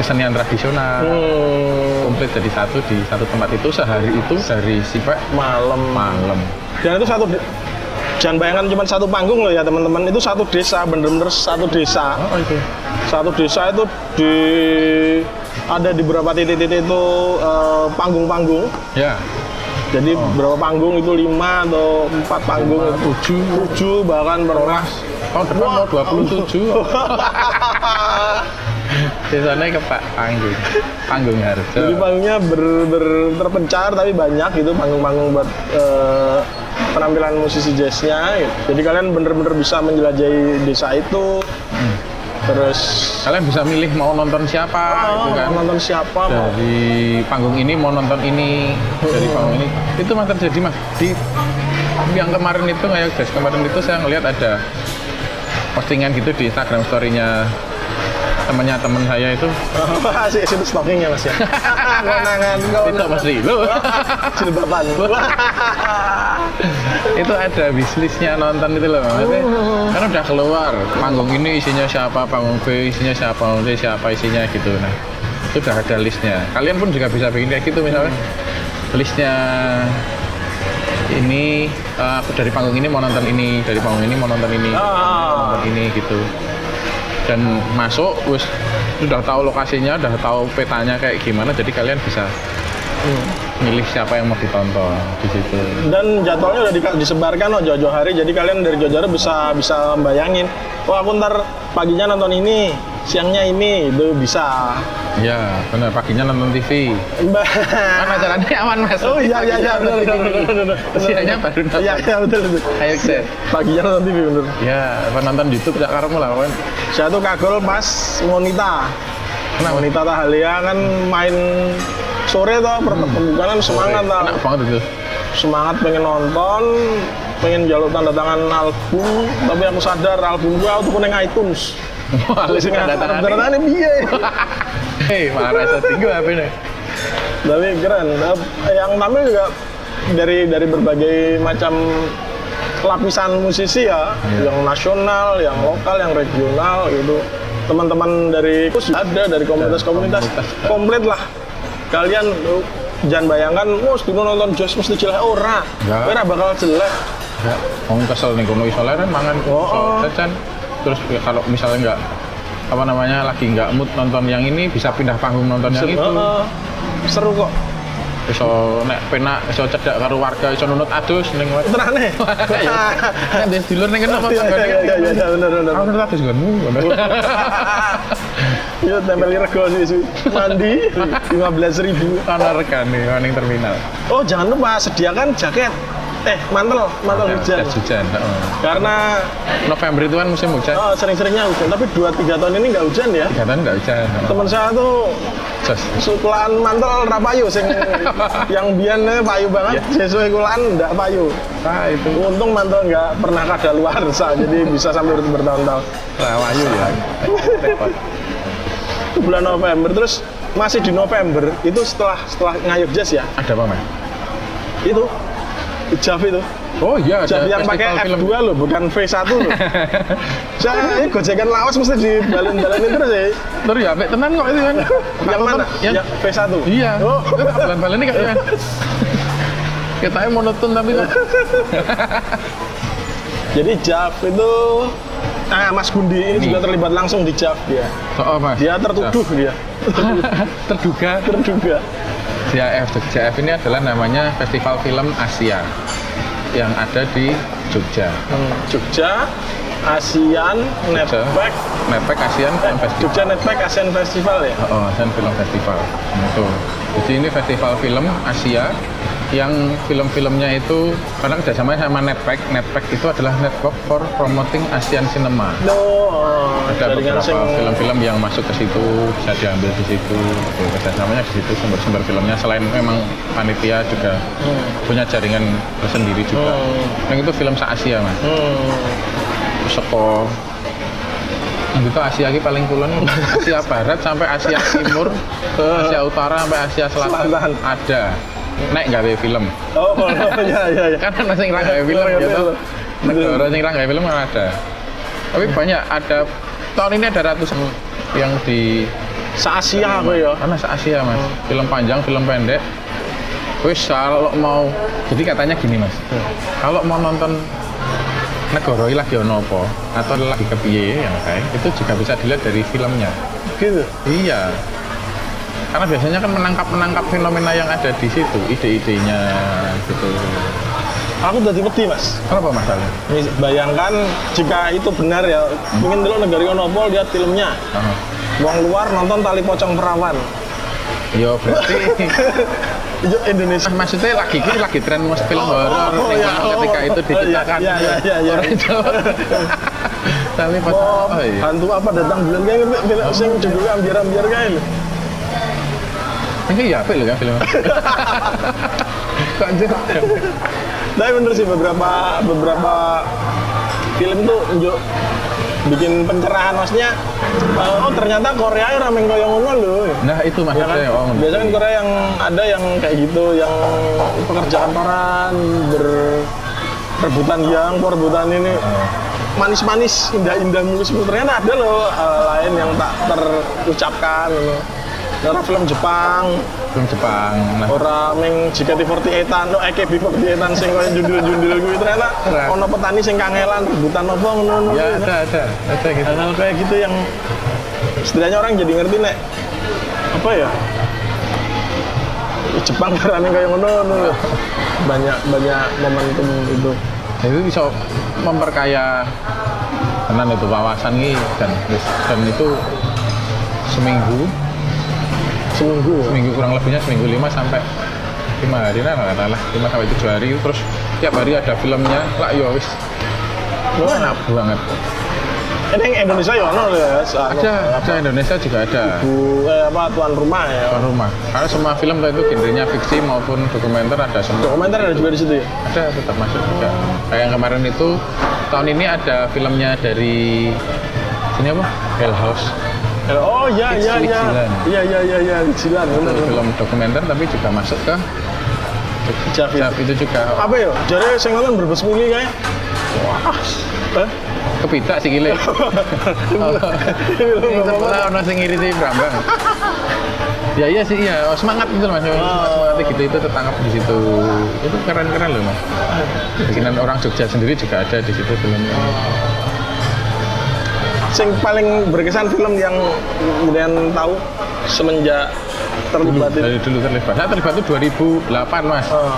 kesenian tradisional. Hmm, komplit jadi satu di satu tempat itu sehari itu dari siang malam. malam. Dan itu satu jangan bayangkan cuma satu panggung loh ya teman-teman. Itu satu desa bener-bener satu desa. Oh itu. Satu desa itu di ada di beberapa titik-titik itu eh, panggung-panggung. Ya. Jadi beberapa panggung itu? Lima atau empat panggung tujuh. Tujuh bahkan pernah. Tahun depan mau 27 <laughs> Sisanya ke Pak Panggung Panggung jadi Harjo panggungnya ber, ber- terpencar tapi banyak gitu panggung-panggung buat eh, penampilan musisi jazznya. Gitu. jadi kalian bener-bener bisa menjelajahi desa itu. Terus Kalian bisa milih mau nonton siapa gitu kan? nonton siapa mau Dari panggung ini mau nonton ini Dari panggung ini. Itu mas terjadi mas. Di yang kemarin itu kayak guys kemarin itu saya ngelihat ada postingan gitu di Instagram story-nya temennya temen saya itu. <laughs> Asik situ stockingnya mas ya. Konangan <laughs> itu mas Rilo jilbaban. <laughs> itu ada wishlistnya nonton itu loh maksudnya kan udah keluar panggung ini isinya siapa panggung B isinya siapa panggung C siapa isinya gitu. Nah itu udah ada listnya. Kalian pun juga bisa bikin kayak gitu misalnya. Listnya ini eh, aku dari panggung ini mau nonton ini dari panggung ini mau nonton ini Ah. nonton ini gitu dan masuk wis sudah tahu lokasinya udah tahu petanya kayak gimana jadi kalian bisa milih siapa yang mau ditonton di situ Dan jadwalnya udah di- disebarkan loh jauh-jauh hari. Jadi kalian dari jauh-jauh hari bisa bisa bayangin. Oh aku ntar paginya nonton ini, siangnya ini, itu bisa. Iya, benar. Paginya nonton TV. Mbak. Kan acaranya aman mas. Oh iya iya iya benar benar benar benar. Siangnya baru nonton. Iya iya betul betul. Ayo set. Paginya nonton TV bener. Ya, apa nonton YouTube tak karemu lah kan. Saya tuh kagol pas Monita. Kenapa? Monita Tahalia kan main sore tuh pembukaan semangat lah. Enak banget itu. Semangat pengen nonton, pengen jalur tanda tangan album, tapi aku sadar album gua tuh neng iTunes. Wah, lu tangan. Tanda tangan piye? Hei, marah saya tinggal apa ini? Tapi keren. Yang tampil juga dari dari berbagai macam lapisan musisi ya, Iya. yang nasional, yang lokal, yang regional gitu. Teman-teman dari kus ada dari komunitas-komunitas komunitas. komplit lah. Kalian jangan bayangkan, mus dulu nonton jazz mesti jelek ora. Ora bakal jelek. Ya, mau kesel nih kono isoler kan mangan Oh, iso oh. Terus ya, kalau misalnya nggak apa namanya lagi nggak mood nonton yang ini bisa pindah panggung nonton yang itu. Heeh. seru kok. Iso nek penak iso cedak karo warga iso nunut adus ning wet. Tenang nih. <laughs> Kan di dulur ning kene apa Iya iya iya iya iya, bener bener. Aku nunut adus gonmu. Iya tempel rego sih. Mandi 15.000 ribu. Ana regane ning terminal. Oh jangan lupa sediakan jaket. Eh mantel, mantel hujan. Jas hujan. Karena November itu kan musim hujan. oh, sering-seringnya hujan, tapi 2-3 tahun ini nggak hujan ya. Kegiatan nggak hujan. Teman saya tuh Jas. sukulan mantel rapayu sing <laughs> yang biasanya payu banget, sesuai kulaan nggak payu. Ah itu Untung mantel nggak pernah kadaluarsa, <laughs> jadi bisa sampai bertahun-tahun. rawayu ya. Bulan November, terus masih di November itu setelah setelah ngayuk jazz ya, Ada apa, Mas? itu Jav itu. Oh iya, Jadi yang pakai festival F2 loh, bukan V1 loh. <laughs> Saya ini gojekan lawas mesti dibalin-balin terus ya. Terus ya, apik tenan kok itu kan. Yang mana? Yang Yang V1. Iya. Oh. Itu bulan-bulan ini kayaknya. Kita monoton tapi kok. <laughs> Jadi Jav itu Ah, Mas Gundi ini Nih. juga terlibat langsung di Jav dia. Oh, Mas. Dia tertuduh dia. <laughs> terduga. Terduga. JF JF ini adalah namanya Festival Film Asia yang ada di Jogja. Hmm, Jogja ASEAN Netback Nepek ASEAN Film Festival. Jogja Netback ASEAN Festival ya. Oh, ASEAN Film Festival. Itu. Jadi ini festival film Asia yang film-filmnya itu karena kerjasama sama Netpack. Netpack itu adalah Network for Promoting Asian Cinema. No, oh, ada jaringan beberapa film-film yang masuk ke situ bisa diambil di situ kerjasamanya di situ sumber-sumber filmnya selain memang panitia juga Hmm. punya jaringan tersendiri juga Hmm. yang itu film se Asia mas Hmm. Seko itu Asia ini paling kulon Asia Barat sampai Asia Timur <laughs> Asia Utara sampai Asia Selatan, Selatan. ada naik gawe film. Oh, oh, ya ya ada sing ra gawe film gitu negara sing ra gawe film kan ada. Tapi banyak ada tahun ini ada ratusan yang di Se-Asia aku ya. karena se Asia mas film panjang film pendek. Wis kalau mau jadi katanya gini mas. Kalau mau nonton negara lagi ono apa atau lagi kepiye yang kayak itu juga bisa dilihat dari filmnya. Gitu. iya karena biasanya kan menangkap menangkap fenomena yang ada di situ ide-idenya gitu Aku udah wedi mas. kenapa masalahnya Bayangkan jika itu benar ya, mungkin dulu negara Onopol lihat filmnya. Wong luar nonton tali pocong perawan. Yo berarti <laughs> Itu Indonesia. maksudnya lagi ini lagi tren mas film horor oh, yang ya, mana ketika oh, itu oh, diciptakan iya, iya, iya, iya. orang Jawa. tapi pas Oh, oh iya hantu apa datang bulan kayak ngerti film sing judulnya ambiar-ambiar kayak lho. ini ya apa ya film kok Tapi bener sih beberapa beberapa film tuh njuk bikin pencerahan maksudnya eh, oh ternyata Korea rameng koyo ngono lho. nah itu Ya kan? maksudnya oh Biasanya kan Korea yang ada yang kayak gitu, yang pekerjaan kantoran, berebutan yang, perebutan ini manis-manis, indah-indah mulus Ternyata ada loh hal lain yang tak terucapkan. Gitu. Orang film Jepang, film Jepang nah. Orang meng JKT48, no AKB48 sing koyo jundul-jundul kuwi. Ternyata ono petani sing kangelan rebutan apa ngono-ngono. ya ada ada. Ada gitu. Hal-hal kayak gitu yang setidaknya orang jadi ngerti nek apa ya? Jepang <laughs> karena kayak ngono ngono lho. banyak banyak momentum itu. Nah, itu bisa memperkaya tenan itu wawasan ini dan dan itu seminggu Seminggu. seminggu kurang lebihnya seminggu lima sampai lima hari lah lah lah. Lima sampai tujuh hari. Terus tiap hari ada filmnya. Lah yo wis. Enak banget. Ini Indonesia ya ono ya. anu, ada. ada Indonesia juga ada. Bu, eh, apa tuan rumah ya. tuan rumah. Karena semua film itu genrenya fiksi maupun dokumenter ada semua. Dokumenter ada juga di situ ya. ada tetap masuk juga. Kayak yang kemarin itu tahun ini ada filmnya dari sini apa? Hell House Oh iya iya iya. Iya iya iya iya Wijilan itu film dokumenter tapi juga masuk ke Javid. Jap, itu juga Apa ya? Jadi sing nonton berbes mili kayak. Wah. Eh? kepitak sih gile <laughs> Ini sebelah orang sing ngiriti Brambang. ya iya sih iya, oh, semangat gitu mas, semangat semangatnya gitu itu tertangkap di situ. Itu keren keren loh mas. Bikinan orang Jogja sendiri juga ada di situ filmnya. Sing paling berkesan film yang kemudian tahu semenjak terlibat itu. Dari dulu terlibat. Saya terlibat itu 2008 mas, Oh,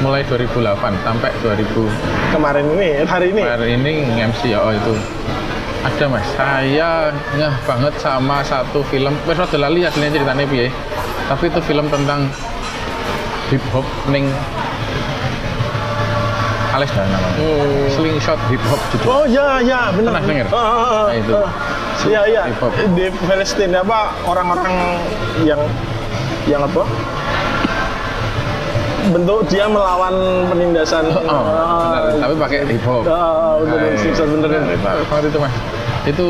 mulai 2008 sampai 2000 kemarin ini, hari ini. kemarin ini MC ya oh itu ada mas saya ngeh banget sama satu film wes rada lali aslinya ceritanya piye tapi itu film tentang hip hop ning Ales dah namanya Hmm. slingshot hip hop judul Oh iya iya benar. Pernah denger? Ah, ah, ah, Nah, itu. Iya iya. Hip hop. Di Palestina apa orang-orang yang yang apa? Bentuk dia melawan penindasan. oh, benar. tapi pakai hip hop Ah, udah Nah, bener ya. Bagus banget itu itu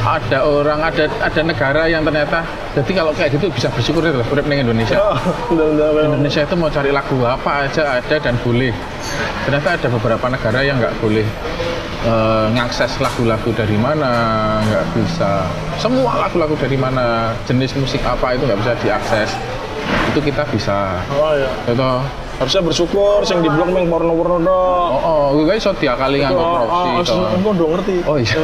ada orang ada ada negara yang ternyata jadi kalau kayak gitu bisa bersyukur ya urip ning Indonesia Oh, udah udah udah. Indonesia itu mau cari lagu apa aja ada dan boleh. Ternyata ada beberapa negara yang nggak boleh eh, ngakses lagu-lagu dari mana, nggak bisa. Semua lagu-lagu dari mana, jenis musik apa itu nggak bisa diakses. Itu kita bisa. Oh iya. Itu Harusnya bersyukur sing di blog meng porno-porno dok. oh, oh, gue guys so dia kali nganggo Oh, oh, oh, oh, udah ngerti. Oh iya.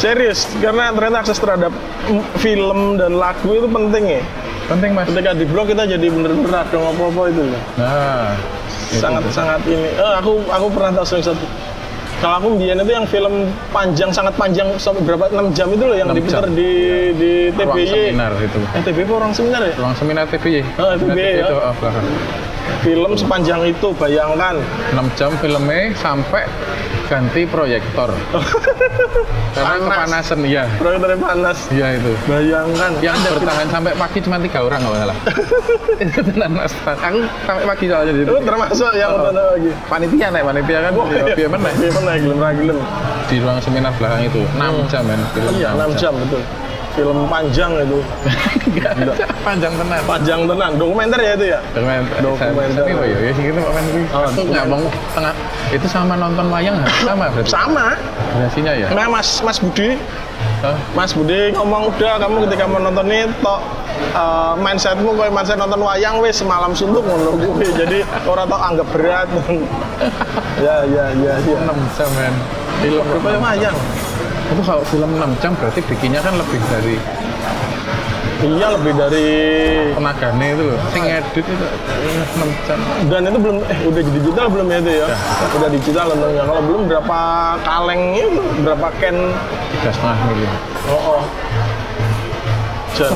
Serius, karena ternyata akses terhadap film dan lagu itu penting ya. Penting mas. Ketika di blog kita jadi bener-bener ada apa-apa itu. Nah, itu. sangat sangat ini. Eh, aku aku pernah tahu sering satu. Kalau aku mbiyen itu yang film panjang sangat panjang sampai berapa 6 jam itu loh yang 6 diputar di di ruang TBY. seminar itu. Eh TBY orang seminar ya? Ruang seminar TVY. Oh, TVY, ya. itu oh, belakang. Film sepanjang itu bayangkan. 6 jam filmnya sampai ganti proyektor <laughs> karena Panas. kepanasan ya Proyektornya panas. iya itu Bayangkan. yang bertahan sampai pagi cuma tiga orang nggak salah <laughs> itu tenan mas aku sampai pagi soalnya di Itu termasuk yang Oh. lagi. panitia naik panitia kan Oh, iya. biar mana Biar mana gelem. di ruang seminar belakang itu 6 jam kan film Iya, 6 jam betul. Film panjang itu. Panjang tenan Panjang tenan. Dokumenter ya itu ya? dokumenter Dokumenter. Oh iya ya sih gitu Pak Menteri Oh, nggak mau tengah itu sama nonton wayang sama berarti Sama. durasinya ya Nah, Mas Mas Budi, Hah? Mas Budi ngomong udah kamu ketika menonton ini tok eh, mindsetmu kayak mindset nonton wayang wis semalam suntuk ngono kuwi. Jadi orang tok anggap berat. <laughs> ya ya ya ya. 6 jam men film wayang. Itu kalau film 6 jam berarti bikinnya kan lebih dari Iya lebih dari tenaganya itu loh sing edit itu eh, 6 jam dan itu belum eh udah jadi digital belum ya itu ya? Udah digital tentunya. Kalau belum berapa kaleng itu berapa can tiga setengah miliar Oh, oh. Jan.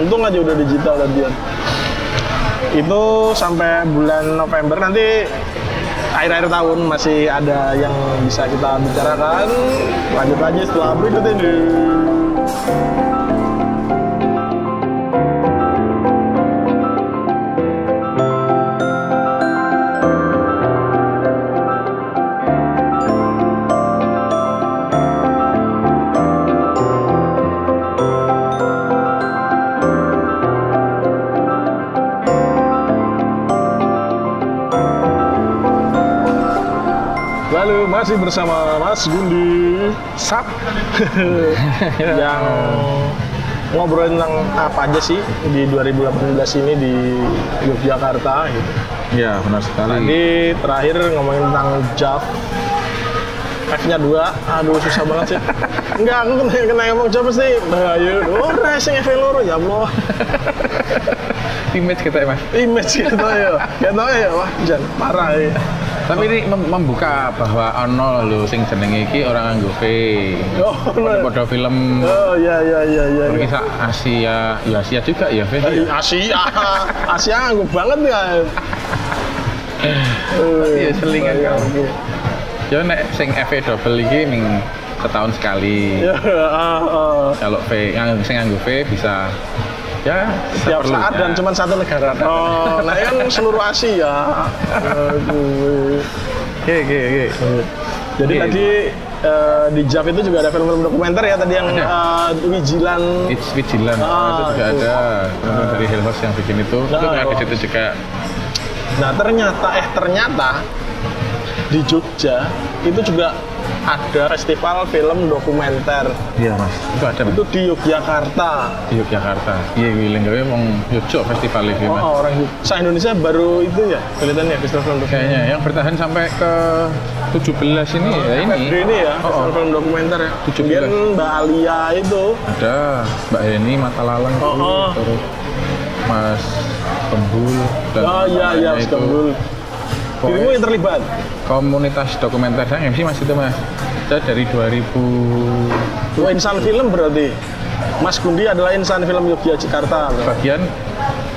Untung aja udah digital tadian. Itu sampai bulan November nanti akhir-akhir tahun masih ada yang bisa kita bicarakan. Lanjut lagi setelah berikut ini. Masih bersama Mas Gundi Sap <laughs> yang ngobrol tentang apa aja sih di 2018 ini di Yogyakarta gitu. iya benar sekali Tadi terakhir ngomongin tentang Jav F-nya dua, aduh susah banget sih. <laughs> Enggak, aku kena, kena ngomong Jav pasti bahaya. Oh, racing F loro ya Allah. <laughs> image kita ya mas image gitu ya gitu ya wah jan parah ya tapi ini mem- membuka bahwa ono lho sing jenenge iki orang nganggo V oh no. pada film oh ya ya ya ya, ya. berkisah Asia ya Asia juga ya V Eh, Asia <laughs> Asia nganggo banget ya Iya, selingan Iya, kamu. iya. ya nek sing FV double iki ming setahun sekali ya ah, ah. kalau V nganggo sing nganggo V bisa ya setiap seperlunya. saat dan cuma satu negara oh nah kan seluruh Asia Aduh. oke oke oke jadi Oke. tadi eh, di JAV itu juga ada film-film dokumenter ya tadi yang Ada. eh, Wijilan It's Vigilant Ah, itu juga itu. ada teman dari House yang bikin itu itu Nah, di oh. situ juga Nah ternyata eh ternyata di Jogja itu juga ada festival film dokumenter. iya mas itu ada mas Itu di Yogyakarta. di Yogyakarta iya wiling gawe wong Yogyo festival ini Oh, mas oh, orang se Indonesia baru itu ya kelihatannya festival film dokumenter. kayaknya yang bertahan sampai ke 17 ini ya ini ini ya, Oh, oh. festival film dokumenter ya. 17. Kemudian Mbak Alia itu, ada Mbak Heni Mata Lalang Oh, oh. terus Mas Kembul dan oh iya iya, itu. Istanbul. Pokoknya Dirimu yang terlibat. Komunitas dokumenter saya MC mas itu mas saya dari 2000 Wah, insan film berarti. Mas Gundi adalah insan film Yogyakarta. bagian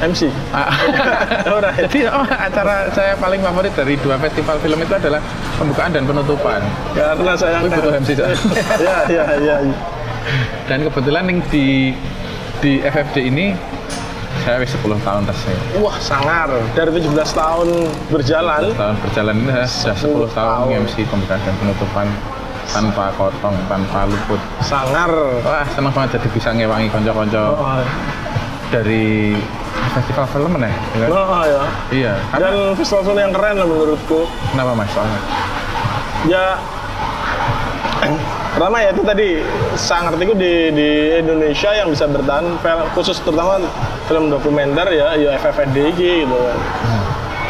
MC. Ah. <laughs> Alright. Jadi oh, acara saya paling favorit dari dua festival film itu adalah pembukaan dan penutupan. Karena saya Wih, butuh MC, Cak. <laughs> ya, ya, ya. Dan kebetulan yang di di FFD ini saya wis 10 tahun rasanya. Wah, sangar. Dari 17 tahun berjalan. Tahun berjalan ini sudah 10 tahun tahun. MC pembukaan dan penutupan tanpa kotong, tanpa luput. Sangar. Wah, seneng banget jadi bisa ngewangi konco-konco Oh, dari festival film ya. ya kan? oh, ya. Iya. Dan festival yang keren lah menurutku. Kenapa mas? Soalnya Ya, pertama ya itu tadi sangat ngertiku di, di Indonesia yang bisa bertahan film- khusus terutama film dokumenter ya ya FFD gitu kan.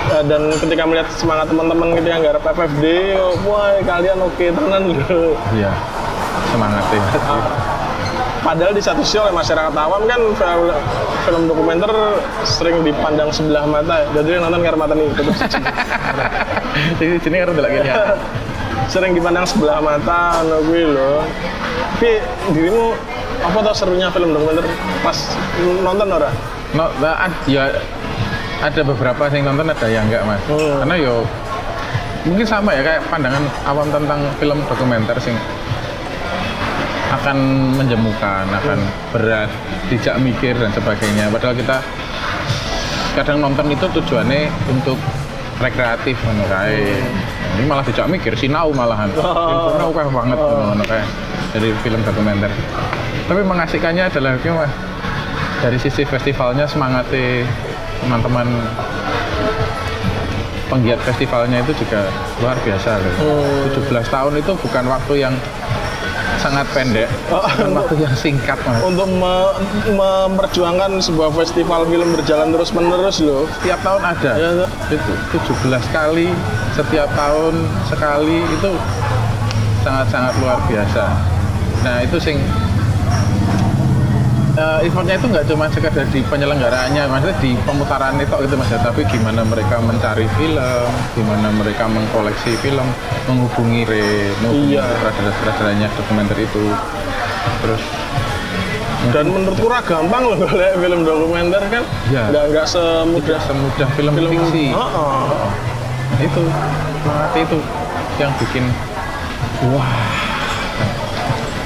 Ya, dan ketika melihat semangat teman-teman ketika nggarap FFD, oh, wah kalian oke tenan loh. iya. Semangat ya. Padahal di satu sisi oleh masyarakat awam kan film, film dokumenter sering dipandang sebelah mata. ya. Jadi yang nonton karena mata nih tutup. <laughs> Jadi sini kan udah lagi lihat. sering dipandang sebelah mata ngono kuwi lho. Tapi dirimu apa tau serunya film dokumenter pas nonton ora? No, nah, ah, ya ada beberapa yang nonton ada yang enggak mas. Hmm. Karena yo mungkin sama ya kayak pandangan awam tentang film dokumenter sing akan menjemukan, akan berat, tidak mikir dan sebagainya. Padahal kita kadang nonton itu tujuannya untuk rekreatif ngono kae. Ini malah tidak mikir, sinau malahan. Oh. Sinau kayak banget ngono kae dari film dokumenter. Tapi mengasihkannya adalah ki, Mas, dari sisi festivalnya semangatnya teman-teman penggiat festivalnya itu juga luar biasa loh. Hmm. 17 tahun itu bukan waktu yang sangat pendek, Oh, bukan waktu yang singkat mas. Untuk me- memperjuangkan sebuah festival film berjalan terus menerus loh. Setiap tahun ada. Ya. Itu 17 kali, setiap tahun sekali itu sangat-sangat luar biasa. Nah itu sing eh, effortnya itu nggak cuma sekedar di penyelenggaraannya, maksudnya di pemutaran itu gitu mas ya, tapi gimana mereka mencari film, gimana mereka mengkoleksi film, menghubungi re, menghubungi Iya. sutradara-sutradaranya dokumenter itu, terus Dan menurutku ora gampang loh kalau film dokumenter kan. Iya. Nggak nggak semudah semudah film, film fiksi. Oh, oh. Nah, itu semangat itu yang bikin wah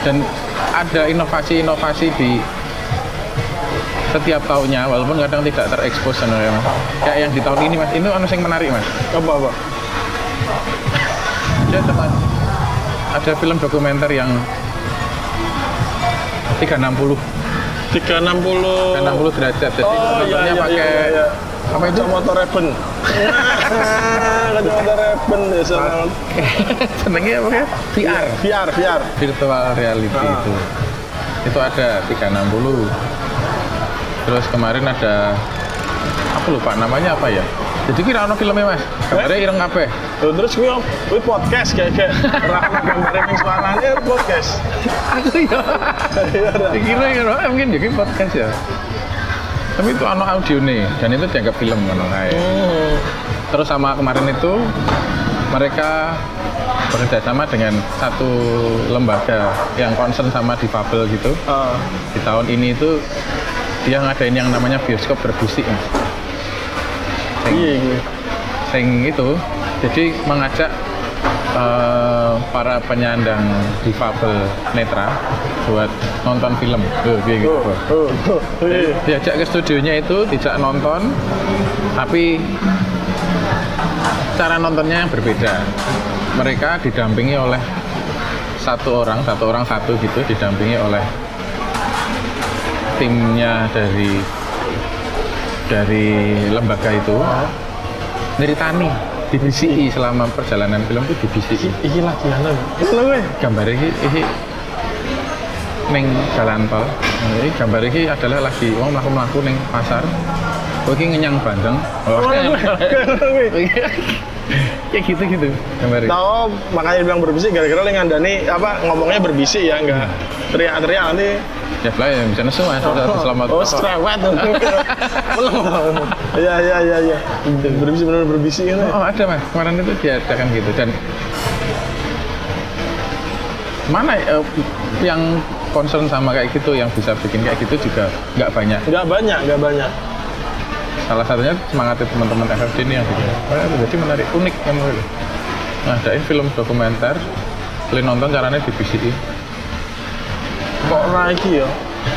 dan ada inovasi-inovasi di setiap tahunnya walaupun kadang tidak terekspos sebenarnya mas. Kayak yang di tahun ini mas. Ini anu yang menarik mas. Apa apa? ada teman ada film dokumenter yang 360 360 360 derajat. Jadi Oh iya iya pakai iya, iya. apa itu? Kacamata Reben. Kacamata Reben ya senengnya apa ya VR VR VR. virtual reality Ah. itu. Itu ada 360 terus kemarin ada aku lupa namanya apa ya jadi kira ono filmnya mas gambarnya ireng kabeh Tuh, terus gue gue podcast kayak kayak rahmat gambar yang suaranya podcast. aku ya Iya, dah. kira kira mungkin jadi podcast ya Tapi itu ano audio nih dan itu dianggap film kan. Hmm. Terus sama kemarin itu mereka bekerja sama dengan satu lembaga yang concern sama difabel gitu. Ah. Di tahun ini itu dia ngadain yang namanya bioskop berbisik. Mas. Sing, Iya, iya. sing itu jadi mengajak eh, para penyandang difabel netra buat nonton film. Tuh, kayak gitu. Oh, oh, oh, iya. diajak ke studionya itu tidak nonton tapi cara nontonnya yang berbeda mereka didampingi oleh satu orang satu orang satu gitu didampingi oleh timnya dari dari lembaga itu neritani dibisiki selama perjalanan film itu dibisiki Iki lagi anu. Ngono kowe. gambar ini ini neng jalan tol. Ini gambar ini adalah lagi wong melaku melaku neng pasar. Oh ini ngenyang bandeng. Oh, kowe. kayak gitu gitu gambar ini Tahu makanya bilang berbisik gara-gara le ngandani apa ngomongnya berbisik ya enggak teriak-teriak nanti ya lah ya bisa nesu mas selamat Oh, cerewet. Iya, iya, iya, iya. Berbisik benar berbisik ini. oh ada mas. Kemarin itu diadakan gitu. Dan mana eh, yang concern sama kayak gitu yang bisa bikin kayak gitu juga nggak banyak? Enggak banyak, enggak banyak. salah satunya semangat teman-teman FFD ini yang bikin. Oh, jadi menarik unik menurut nah ada film dokumenter. Kalian nonton caranya di BCI Kok lagi ya?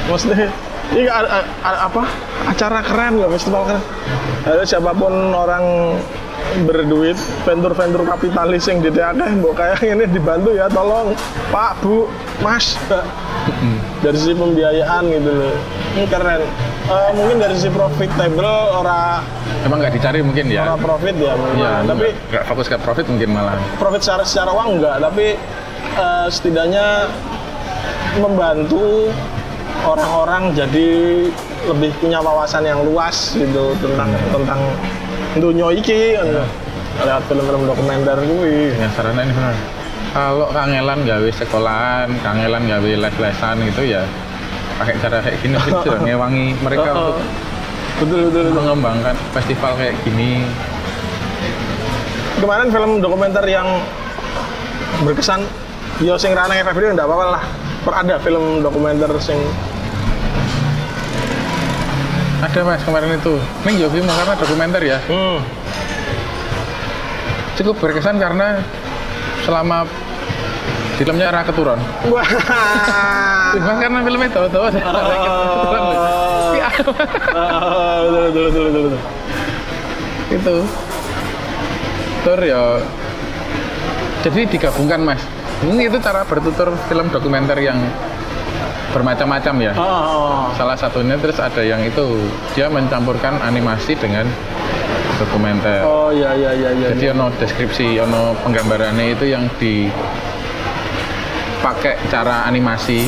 Maksudnya ini a- a- a- apa? Acara keren nggak festival keren. Ada siapa pun orang berduit vendor-vendor kapitalis yang di akeh mbok kayak ini dibantu ya tolong. Pak Bu Mas. Dari sisi pembiayaan gitu loh. Ini keren. Eh, mungkin dari sisi profitable ora emang nggak dicari mungkin ya? Ora profit ya mungkin. ya tapi nggak fokus ke profit mungkin malah. Profit secara secara uang enggak tapi eh, setidaknya membantu orang-orang jadi lebih punya wawasan yang luas gitu tentang tentang dunia iki kan. lewat film-film dokumenter kuwi. Ya sarana ini benar. Kalau kangelan gawe sekolahan kangelan gawe les-lesan gitu ya pakai cara kayak gini sudah <laughs> ngewangi mereka Oh, oh. untuk betul betul betul. mengembangkan festival kayak gini. Kemarin film dokumenter yang berkesan yo sing rana FFD enggak apa-apa lah ada film dokumenter sing ada mas kemarin itu. Neng Yofi mau karena dokumenter ya? Hmm, cukup berkesan karena selama filmnya arah keturun wah. Cuma karena filmnya tahu-tahu ada arah keturun Ya, Ah, betul betul betul betul, betul. itu. Tur ya. Jadi digabungkan mas ini itu cara bertutur film dokumenter yang bermacam-macam ya. Oh, salah satunya terus ada yang itu dia mencampurkan animasi dengan dokumenter. Oh ya ya ya ya. jadi ono deskripsi ono penggambarannya itu yang di pakai cara animasi.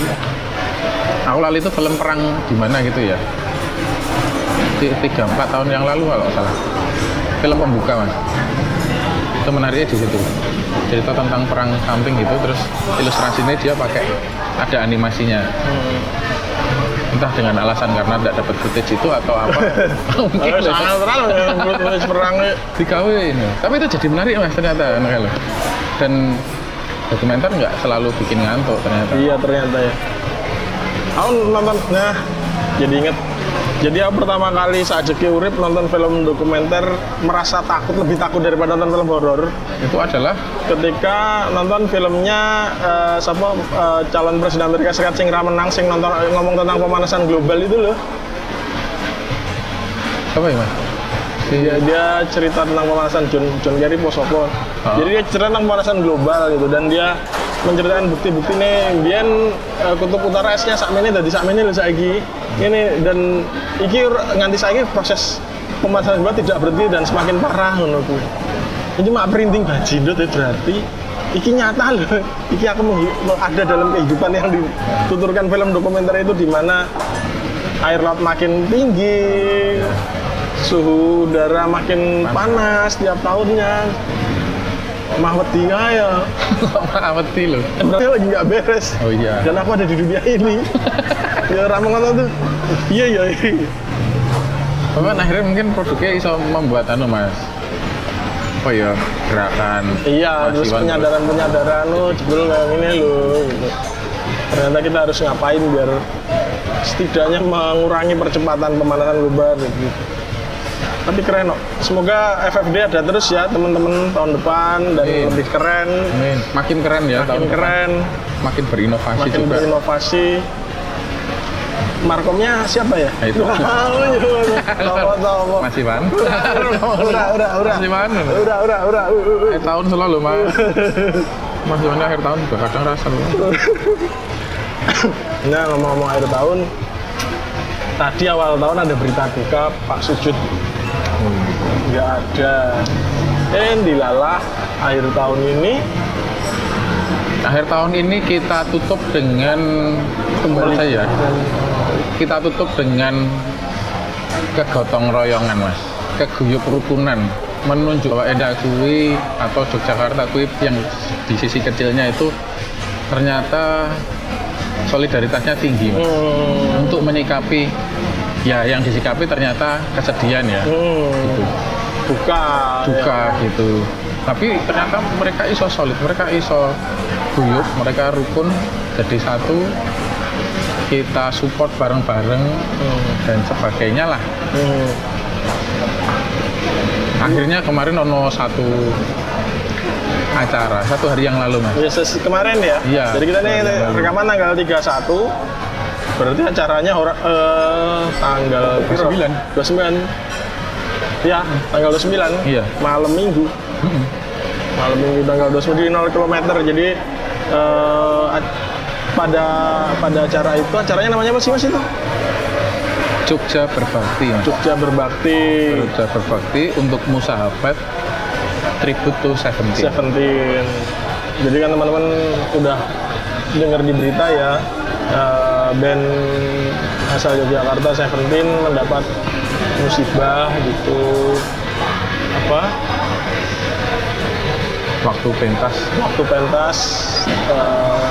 Aku lalu itu film perang di mana gitu ya? Ti- tiga empat tahun yang lalu kalau salah. Film pembuka mas. Itu menariknya di situ cerita tentang perang samping gitu terus ilustrasinya dia pakai ada animasinya entah dengan alasan karena tidak dapat footage itu atau apa <laughs> mungkin Oh, sangat terlalu ya, menurut nulis perang ini. dikawin tapi itu jadi menarik mas ternyata loh. dan dokumenter nggak selalu bikin ngantuk ternyata Iya ternyata ya. Aku nonton, nah jadi inget. Jadi aku pertama kali saat jeki urip nonton film dokumenter merasa takut lebih takut daripada nonton film horor. Itu adalah? Ketika nonton filmnya eh, siapa eh, calon presiden Amerika Serikat sing menang sing nonton ngomong tentang pemanasan global itu loh. apa ya mas Dia, dia cerita tentang pemanasan John John Kerry Posopo. Ah. Jadi dia cerita tentang pemanasan global gitu dan dia menceritakan bukti-bukti nih biyen eh, kutub utara esnya sakmene dadi sakmene lho saiki. Ini dan iki nganti saiki proses pemanasan global tidak berhenti dan semakin parah ngono kuwi. Ini cuma printing bajindut ya berarti iki nyata loh. <laughs> Iki aku ada dalam kehidupan yang dituturkan film dokumenter itu di mana air laut makin tinggi, suhu udara makin panas tiap tahunnya. Mah wedi ya. mati loh Berarti lagi nggak beres. oh iya Dan aku ada di dunia ini. <laughs> ya ramah ngono tuh. Iya iya. iya. Bahkan akhirnya mungkin produknya bisa membuat anu mas apa ya gerakan Iya, terus mahasiswa penyadaran-penyadaran lo jebul kayak gini lo gitu. Ternyata kita harus ngapain biar setidaknya mengurangi percepatan pemanasan global gitu. Tapi keren kok. Semoga FFD ada terus ya teman-teman tahun depan dan Amin. lebih keren, Amin. makin keren ya makin tahun depan. keren, makin berinovasi makin juga berinovasi. Markomnya siapa ya? Nah, itu. <laughs> Tahu-tahu. masih man Udah, udah, udah. masih man Udah, udah, udah. Akhir tahun selalu mas masih man akhir tahun juga kadang rasa <coughs> Nah ngomong-ngomong akhir tahun, tadi awal tahun ada berita duka Pak Sujud nggak ada. Eh dilalah akhir tahun ini. Akhir tahun ini kita tutup dengan menurut saya kita tutup dengan kegotong royongan mas. Keguyup rukunan. Menunjuk bahwa Enda kui atau Yogyakarta kui yang di sisi kecilnya itu ternyata solidaritasnya tinggi mas. Hmm, untuk menyikapi ya yang disikapi ternyata kesedihan ya hmm, gitu duka. duka gitu tapi ternyata mereka iso solid mereka iso guyup mereka rukun jadi satu kita support bareng-bareng Hmm, dan sebagainya lah hmm. akhirnya kemarin ono satu acara satu hari yang lalu mas Ya, kemarin ya. Iya. Jadi kita nih Kemarin. rekaman tanggal 31. Berarti acaranya ora, eh, tanggal 29. 29. Ya, tanggal 29. Iya. Malam Minggu. Malam minggu tanggal 29 di 0 km jadi eh, pada pada acara itu acaranya namanya apa sih mas itu Jogja berbakti mas Jogja berbakti Jogja berbakti untuk musahabat tribute to Seventeen Seventeen jadi kan teman-teman udah dengar di berita ya eh, band asal Yogyakarta Seventeen mendapat musibah gitu. Apa? Waktu pentas. Waktu pentas eh,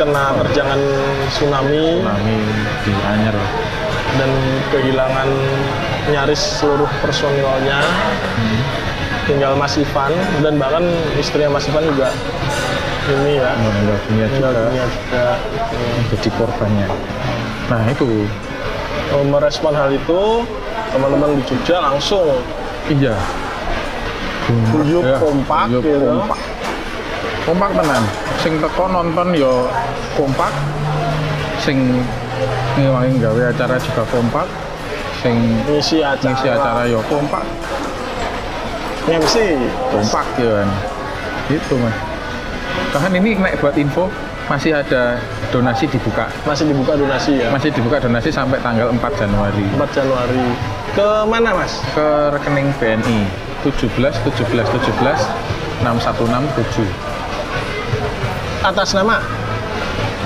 kena terjangan tsunami. Tsunami di Anyer. Dan kehilangan nyaris seluruh personilnya. Tinggal Mas Ivan dan bahkan istrinya Mas Ivan juga ini ya. Meninggal dunia juga. dunia juga. Jadi korbannya. Nah itu. Merespon hal itu teman-teman di Jogja langsung. Iya. Guyup Ya, kompak guyup gitu. kompak. Kompak tenan. Sing teko nonton yo kompak. Sing ngewangi gawe acara juga kompak. Sing ngisi acara. ngisi acara yo kompak. MC kompak ya kan. Gitu mas bahkan ini naik buat info masih ada donasi dibuka masih dibuka donasi ya masih dibuka donasi sampai tanggal 4 Januari 4 Januari ke mana Mas ke rekening BNI 17 17 17 6167 atas nama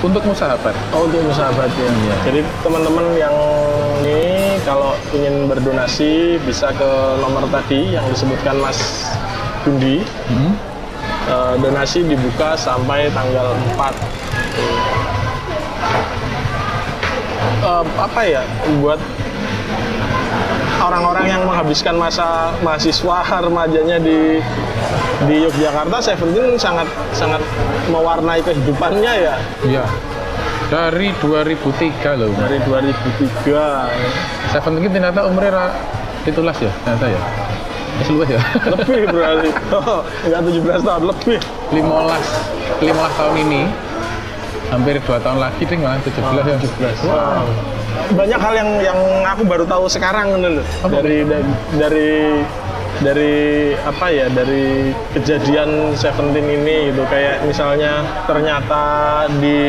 untuk musahabat Oh untuk sahabat ya. Iya. Jadi teman-teman yang ini kalau ingin berdonasi bisa ke nomor tadi yang disebutkan Mas Gundi. Hmm? Eh, donasi dibuka sampai tanggal 4. Eh, apa ya buat orang-orang yang menghabiskan masa mahasiswa <laughs> remajanya di di Yogyakarta Seventeen sangat sangat mewarnai kehidupannya ya Iya. Dari 2003 loh. Dari 2003 Seven ini ternyata umurnya ra titulas ya, ternyata ya. Masih luwes ya. lebih berarti oh, enggak 17 tahun lebih 15 15 tahun ini hampir 2 tahun lagi deh malah 17 ya. 17 wow. banyak hal yang yang aku baru tahu sekarang gitu loh dari dari dari dari apa ya dari kejadian Seventeen ini gitu kayak misalnya ternyata di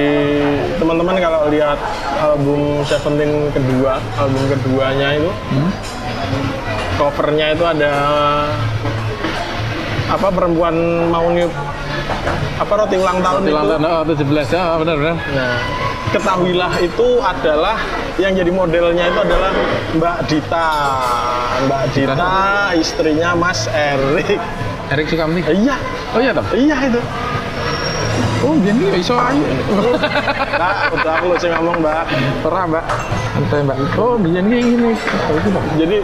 teman-teman kalau lihat album Seventeen kedua album keduanya itu Hmm? Covernya itu ada apa perempuan mau niup apa roti ulang tahun Ulang itu tahun oh, 17 ya, benar benar. Nah, ketahuilah itu adalah yang jadi modelnya itu adalah Mbak Dita. Mbak Dita, istrinya Mas Erik. Erik Sukamti. Iya, Oh iya toh. iya itu. Oh, jadi iso ayo. Mbak, udah aku loh sih ngomong Mbak. Ora, Mbak. santai mbak oh Oh, itu Mbak. jadi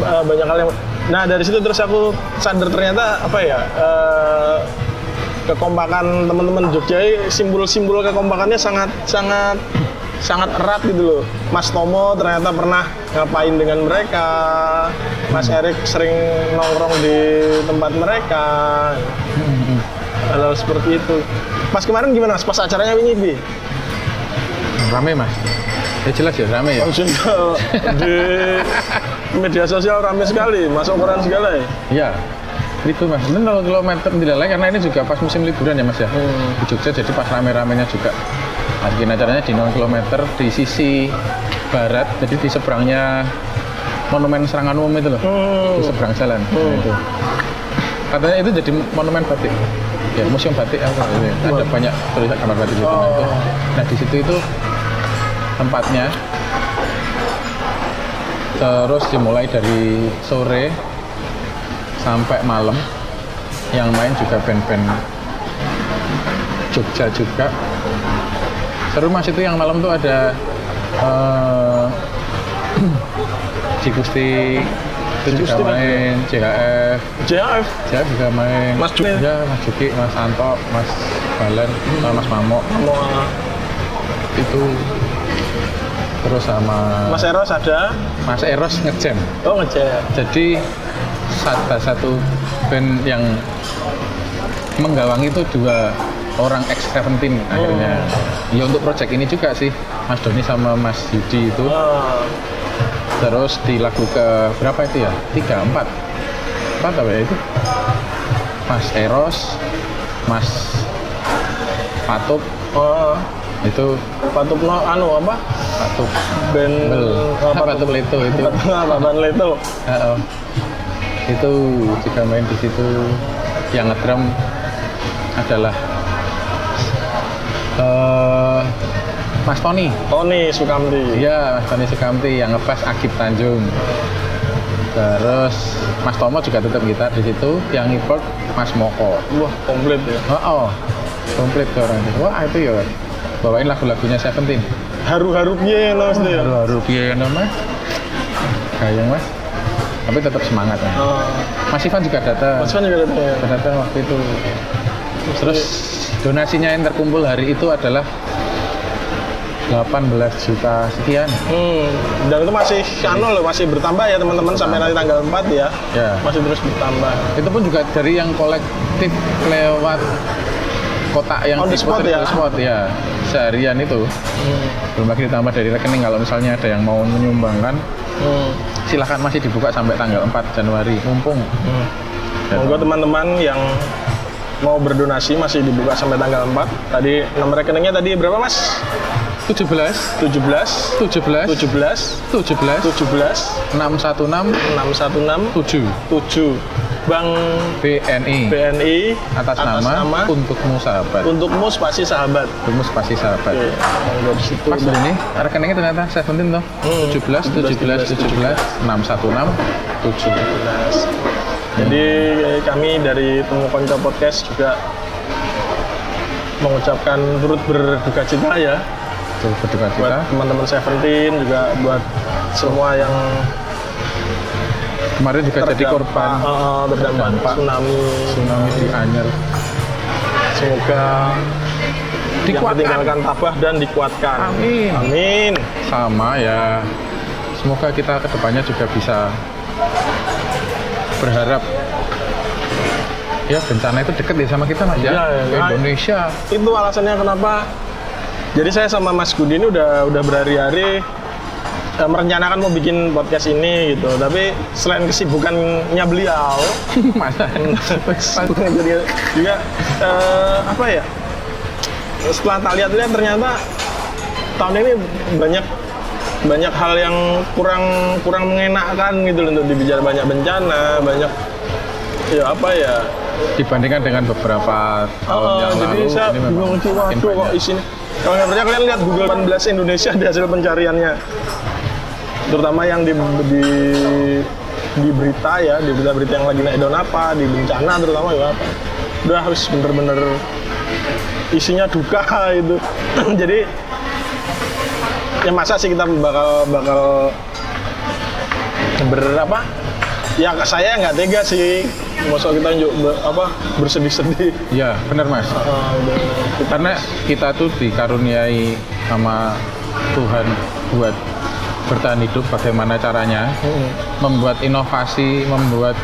uh, banyak hal yang nah dari situ terus aku sadar ternyata apa ya uh, kekompakan teman-teman Jogja simbol-simbol kekompakannya sangat sangat sangat erat gitu loh. Mas Tomo ternyata pernah ngapain dengan mereka Mas Erik sering nongkrong di tempat mereka. Hal seperti itu. Pas kemarin gimana Mas? pas acaranya ini Bi? rame mas. Ya jelas ya rame ya. Maksudnya <laughs> di media sosial ramai sekali, masuk koran segala ya. Iya, itu mas. Ini 0 kilometer tidak lain karena ini juga pas musim liburan ya mas ya. Hmm. Di Jogja jadi pas rame-ramenya juga. Nah, bikin acaranya di 0 kilometer di sisi barat, jadi di seberangnya monumen serangan umum itu loh, Hmm. di seberang jalan. Nah, itu. Katanya itu jadi monumen batik. Ya, museum batik apa ya. Ada banyak tulisan gambar batik di situ. Nah, itu. Nah, di situ itu tempatnya terus dimulai dari sore sampai malam. Yang main juga band-band Jogja juga. Seru mas itu yang malam tuh ada eh <clears throat> Cikusti itu juga main. CHF JHF. CHF juga main. Mas Juki. ya Mas Juki Mas Anto Mas Balen sama Mas Mamo Mau itu terus sama Mas Eros ada. Mas Eros ngejam. Oh ngecek. jadi salah satu band yang menggawangi itu dua orang X17 akhirnya. Ya untuk project ini juga sih Mas Doni sama Mas Yudi itu. Ah, terus di lagu ke berapa itu ya? Tiga empat. Empat apa ya itu? Mas Eros Mas Patup. Oh, itu Patupno anu apa? Patup Band Bel. Apa? Patup Leto itu? Apa band Leto? Itu juga main di situ. Yang ngedrum adalah eh Mas Tony. Tony Sukamti. iya Mas Tony Sukamti yang ngepas Agib Tanjung. Terus Mas Tomo juga tetap gitar di situ yang keyboard Mas Moko. Wah komplit ya. oh, oh komplit tuh orang wah itu ya bawain lagu-lagunya Seventeen Haru-haru piye no mesti ya. haru-haru piye nama gayung mas tapi tetap semangat ya. Oh, Mas Ivan juga datang Mas Van juga datang ya. ternyata waktu itu terus donasinya yang terkumpul hari itu adalah 18 juta sekian Hmm, dan itu masih anu loh, masih bertambah ya teman-teman sampai nanti tanggal 4 ya. ya Masih terus bertambah. itu pun juga dari yang kolektif lewat kotak yang On the spot ya? spot ya seharian itu Hmm. belum lagi ditambah dari rekening kalau misalnya ada yang mau menyumbangkan Hmm. silahkan masih dibuka sampai tanggal 4 Januari mumpung Hmm. Monggo teman-teman yang mau berdonasi masih dibuka sampai tanggal 4. Tadi nomor rekeningnya tadi berapa Mas? 17 17 17 17 17 17 616 616 7 7 Bank BNI BNI atas, nama, untukmu sahabat untukmu spasi sahabat. untukmu pasti sahabat Oke, situ. Pas ini rekeningnya ternyata 17 toh. Hmm. 17 17 17 616 7. Jadi kami dari Temu Konco Podcast juga mengucapkan turut berduka cita ya Tuh berduka buat cita. teman-teman Seventeen juga buat semua yang Kemarin juga jadi terdampak, korban eh, terdampak terdampak tsunami. tsunami di Anyer. Semoga yang Dikuatkan. ditinggalkan tabah dan dikuatkan. Amin. Amin. Sama ya. Semoga kita ke depannya juga bisa berharap ya bencana itu deket ya sama kita mas ya, Ke iya. Indonesia Itu alasannya kenapa. Jadi saya sama Mas Gudi ini udah udah berhari-hari eh, merencanakan mau bikin podcast ini gitu. Tapi selain kesibukannya beliau, <laughs> jadi juga eh, apa ya? Setelah tak lihat-lihat ternyata tahun ini banyak banyak hal yang kurang kurang mengenakkan gitu loh untuk dibicara banyak bencana, banyak ya apa ya dibandingkan dengan beberapa tahun Oh, yang jadi lalu saya ini bingung sih, waduh kok isinya. Kalau nggak percaya kalian lihat Google 18 Indonesia di hasil pencariannya. Terutama yang di, di di berita ya, di berita-berita yang lagi naik daun apa, di bencana terutama ya apa. Udah harus bener-bener isinya duka <laughs> itu. <clears throat> jadi ya masa sih kita bakal bakal berapa ya saya nggak tega sih masa kita njuk ber- apa bersedih-sedih Iya, benar mas. Udah. Karena kita tuh dikaruniai sama Tuhan buat bertahan hidup bagaimana caranya Mm-mm. membuat inovasi, membuat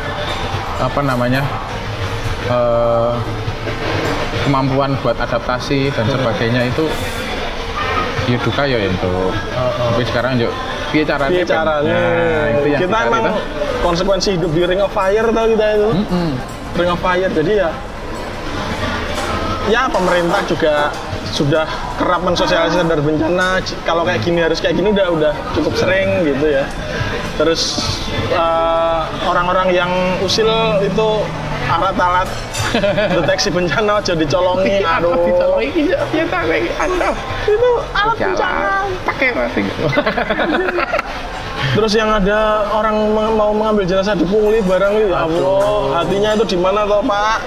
apa namanya eh, kemampuan buat adaptasi dan sebagainya itu ya duka ya itu. Tapi sekarang yuk piye caranya? Piye caranya? Nah, itu yang kita emang tuh. konsekuensi hidup di Ring of Fire tau kita itu. Mm-mm. Ring of Fire. Jadi ya ya pemerintah juga sudah kerap mensosialisasikan dari bencana. Kalau kayak gini harus kayak gini udah udah cukup sering gitu ya. Terus eh, orang-orang yang usil itu alat-alat <laughs> deteksi bencana aja dicolongi. Aduh. ya. Itu alat bencana. Pakai masih. <laughs> Terus yang ada orang mau mengambil jenazah dipungli barang itu, ya Allah, hatinya itu di mana toh Pak?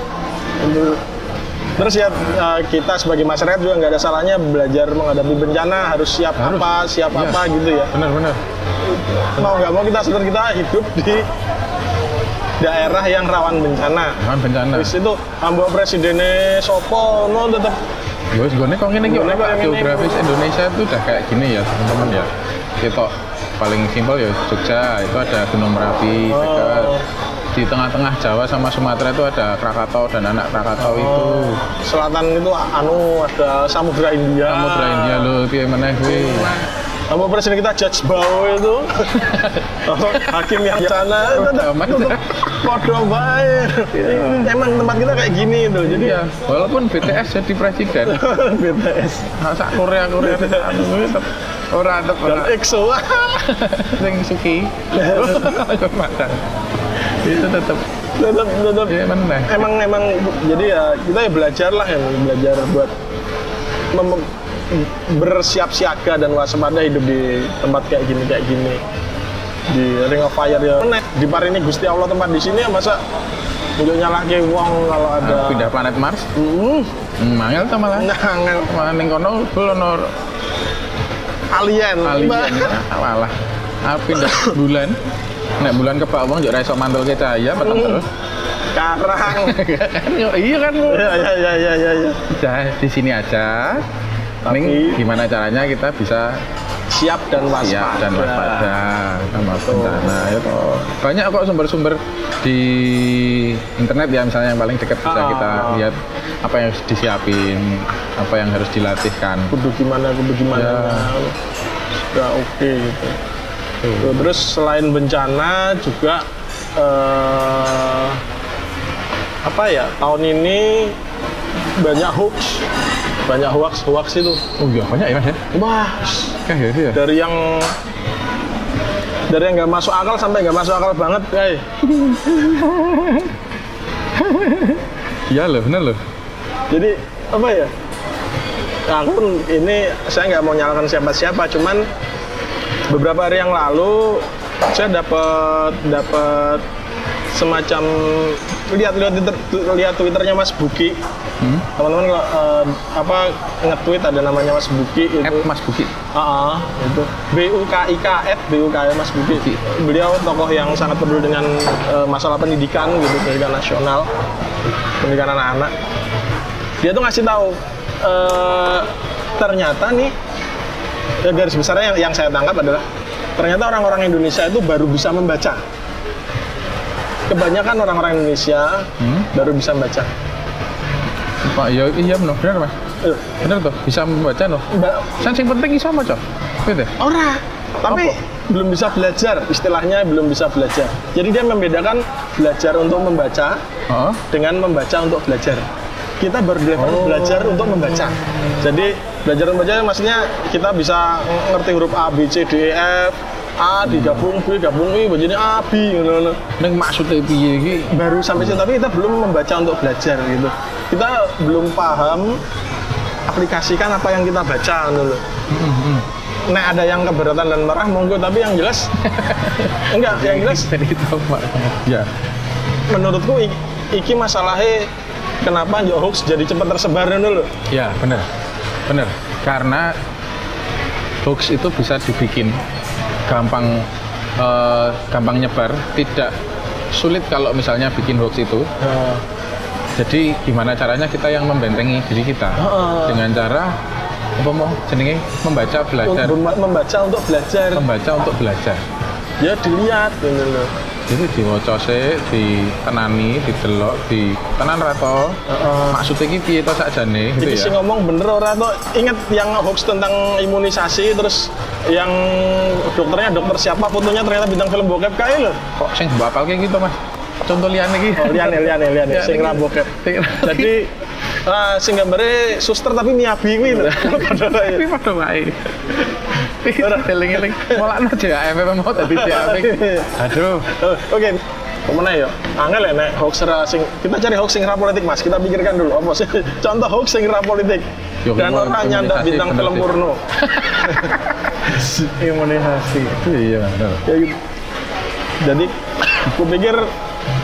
Terus ya eh, kita sebagai masyarakat juga nggak ada salahnya belajar menghadapi bencana, harus siap Harus. apa, siap Iya. apa gitu ya. Benar-benar. Mau nggak mau kita sadar kita hidup di daerah yang rawan bencana. Kan bencana. Terus itu ambok presidennya Sopo, no tetap gue kok Gone kok yang ini. geografis Indonesia itu udah kayak gini ya, teman-teman ya. Kita paling simpel ya Jogja itu ada Gunung Merapi, Oh. dekat. Di tengah-tengah Jawa sama Sumatera itu ada Krakatau dan anak Krakatau itu. selatan itu anu ada Samudra India. Samudra India lho, piye meneh kuwi. Sama presiden kita Judge Bao itu Oh, Hakim yang sana itu tetap Aman. tetap Podo baik Emang tempat kita kayak gini tuh Jadi Iya, walaupun BTS jadi presiden, <laughs> BTS masa Korea Korea anu kuwi tetep ora ada Dan EXO <laughs> sing suki. <laughs> Itu tetep. Tetap tetap ya emang emang jadi ya kita ya belajar lah ya belajar buat bersiap siaga dan waspada hidup di tempat kayak gini kayak gini. Di Ring of Fire ya. Di par ini Gusti Allah tempat di sini ya masa untuk nyalahke wong kalau ada Pindah planet Mars, Hmm, hmm, mangel ta malah. nah, ngel- Malah ning kono ono alien, alien malah. Ah, pindah bulan. Nek bulan kebak wong yo ora iso mantul ke cahaya peteng Hmm. terus. karang <laughs> Yo, iya kan Bu. ya ya ya ya ya, ya. Udah di sini aja. Tapi- Ning gimana caranya kita bisa siap dan waspada siap dan waspada sama bencana ya toh. Banyak kok sumber-sumber di internet ya misalnya yang paling dekat bisa Ah. kita lihat apa yang harus disiapin, apa yang harus dilatihkan. kudu gimana kudu gimana Ya. sudah oke gitu Tuh, terus selain bencana juga eh, apa ya tahun ini banyak hoax banyak hoax hoax itu Oh iya banyak ya mas ya? wah Kayak gitu ya? dari yang dari yang nggak masuk akal sampai nggak masuk akal banget guys <laughs> Iya loh, bener loh. jadi apa ya aku pun ini saya nggak mau nyalakan siapa-siapa cuman beberapa hari yang lalu saya dapat dapat semacam lihat lihat Twitter, lihat twitternya Mas Buki Hmm? teman-teman kalau eh, apa nge-tweet ada namanya Mas Buki itu App Mas Bukit. Ah, ah, itu B U K I K at B U K I Mas Buki. Buki. Beliau tokoh yang sangat peduli dengan eh, masalah pendidikan gitu, pendidikan nasional, pendidikan anak-anak. Dia tuh ngasih tahu eh, ternyata nih ya garis besarnya yang, yang saya tangkap adalah ternyata orang-orang Indonesia itu baru bisa membaca. Kebanyakan orang-orang Indonesia Hmm? baru bisa membaca. Pak, iya, iya bener, bener mas. Eh, Bener tuh, bisa membaca loh. Mbak, Yang sing penting iso maca. Gitu. Ora. Tapi belum bisa belajar, istilahnya belum bisa belajar. Jadi dia membedakan belajar untuk membaca Heeh. dengan membaca untuk belajar. Kita baru level belajar untuk membaca. Jadi belajar membaca maksudnya kita bisa ngerti huruf A, B, C, D, E, F, A digabung B, gabung I, begini A, B, gitu. Ning maksudnya piye iki? Baru sampai situ, tapi kita belum membaca untuk belajar gitu. Kita belum paham aplikasikan apa yang kita baca gitu loh. Nah ada yang keberatan dan marah monggo tapi yang jelas <laughs> enggak yang jelas Jadi. Ya. menurutku iki masalahnya kenapa yo hoax jadi cepat tersebar dulu Ya, bener. Bener. Karena hoax itu bisa dibikin gampang eh, gampang nyebar, tidak sulit kalau misalnya bikin hoax itu. Nah, Jadi gimana caranya kita yang membentengi diri kita Heeh. dengan cara apa mau jenenge membaca belajar, membaca untuk belajar membaca untuk belajar. ya dilihat gitu loh Jadi diwaca sih, ditenani, didelok, di tenan rato. Heeh. Maksudnya iki piye to sakjane gitu Iki ya. sing ngomong bener ora tuh inget yang hoax tentang imunisasi terus yang dokternya dokter siapa fotonya ternyata bintang film bokep kae lho. Kok sing mbok apal kayak gitu, Mas? Contoh liyane iki. Oh, liane liane liane Ya, sing ra bokep. Jadi ah, sing gambare suster tapi miyabi kuwi lho. <laughs> Padahal ya. Tapi padha wae. Eling-eling. Molakno JAF mau dadi JAF. Aduh. Oke, ke mana ya? Angel ya nek hoax sing kita cari hoax sing politik Mas. Kita pikirkan dulu apa sih <laughs> contoh hoax sing politik. Yo, Dan orang nyanda bintang film sih. porno. <laughs> Imunisasi. Iya, bener. Ya gitu. Jadi aku pikir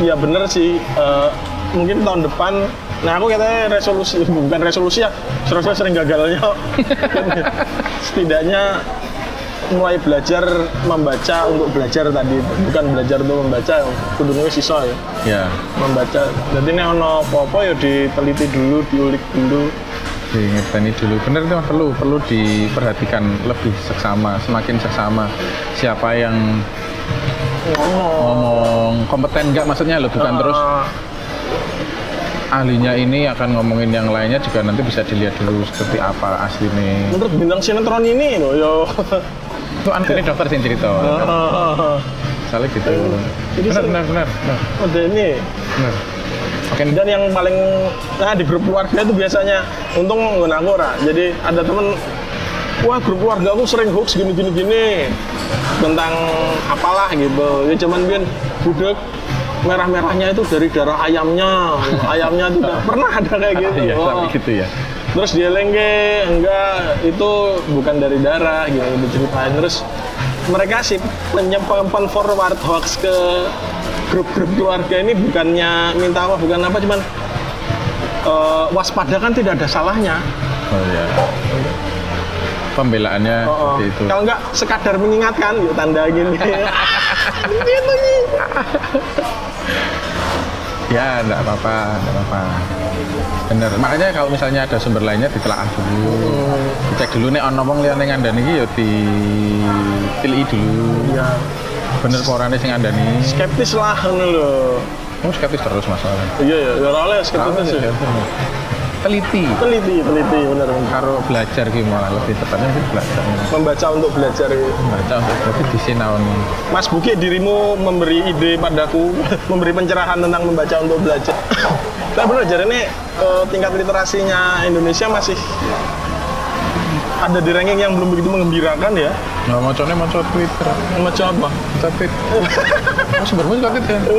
ya bener sih eh, mungkin tahun depan Nah aku katanya resolusi, bukan resolusi ya, terus sering gagalnya. <laughs> Setidaknya mulai belajar membaca untuk belajar tadi, bukan belajar untuk membaca, kudungnya sisa ya, Ya, membaca. Jadi ini ono apa-apa ya diteliti dulu, diulik dulu. diingetani dulu. Bener itu perlu perlu diperhatikan lebih seksama, semakin seksama. Siapa yang Ngomong. ngomong kompeten enggak maksudnya loh, bukan terus Ah, ahlinya ini akan ngomongin yang lainnya juga nanti bisa dilihat dulu seperti apa aslinya. menurut bintang sinetron ini loh yo. <laughs> Itu anaknya dokter sih cerita. Misalnya gitu. Jadi Benar, benar, benar, benar, Udah ini benar. Oke, dan yang paling nah di grup keluarga itu biasanya untung nggak aku ora jadi ada temen wah grup keluarga aku sering hoax gini gini gini tentang apalah gitu ya cuman biar budek merah-merahnya itu dari darah ayamnya ayamnya tidak <laughs> pernah ada kayak gitu Iya, Oh. gitu ya. Terus dia lengke enggak itu bukan dari darah gitu diceritain terus mereka sih penyempapan forward hoax ke grup-grup keluarga ini bukannya minta apa bukan apa cuman eh, waspada kan tidak ada salahnya Oh iya. Pembelaannya Oh, oh. seperti itu. kalau enggak sekadar mengingatkan yuk tanda gini <laughs> gitu Ya, enggak apa-apa, enggak apa-apa. Bener. Makanya kalau misalnya ada sumber lainnya ditelaah dulu. Dicek dulu nih ono wong liyane ngandani iki ya ditilii dulu. ya Bener apa orane sing ngandani. skeptis lah ngono lho Kamu skeptis terus masalahnya. iya ya ya oleh skeptis ya Teliti. teliti teliti bener Karo belajar ki malah lebih tepatnya sih belajar. membaca untuk belajar gitu. Baca untuk berarti disinaoni. Mas Buki, dirimu memberi ide padaku, <laughs> memberi pencerahan tentang membaca untuk belajar. Nah benar, jadi ini eh, tingkat literasinya Indonesia masih ada di ranking yang belum begitu mengembirakan ya. Nggak mau mau Twitter. Macam apa? Mau tweet. Oh, sumbermu suka tweet kan? <laughs>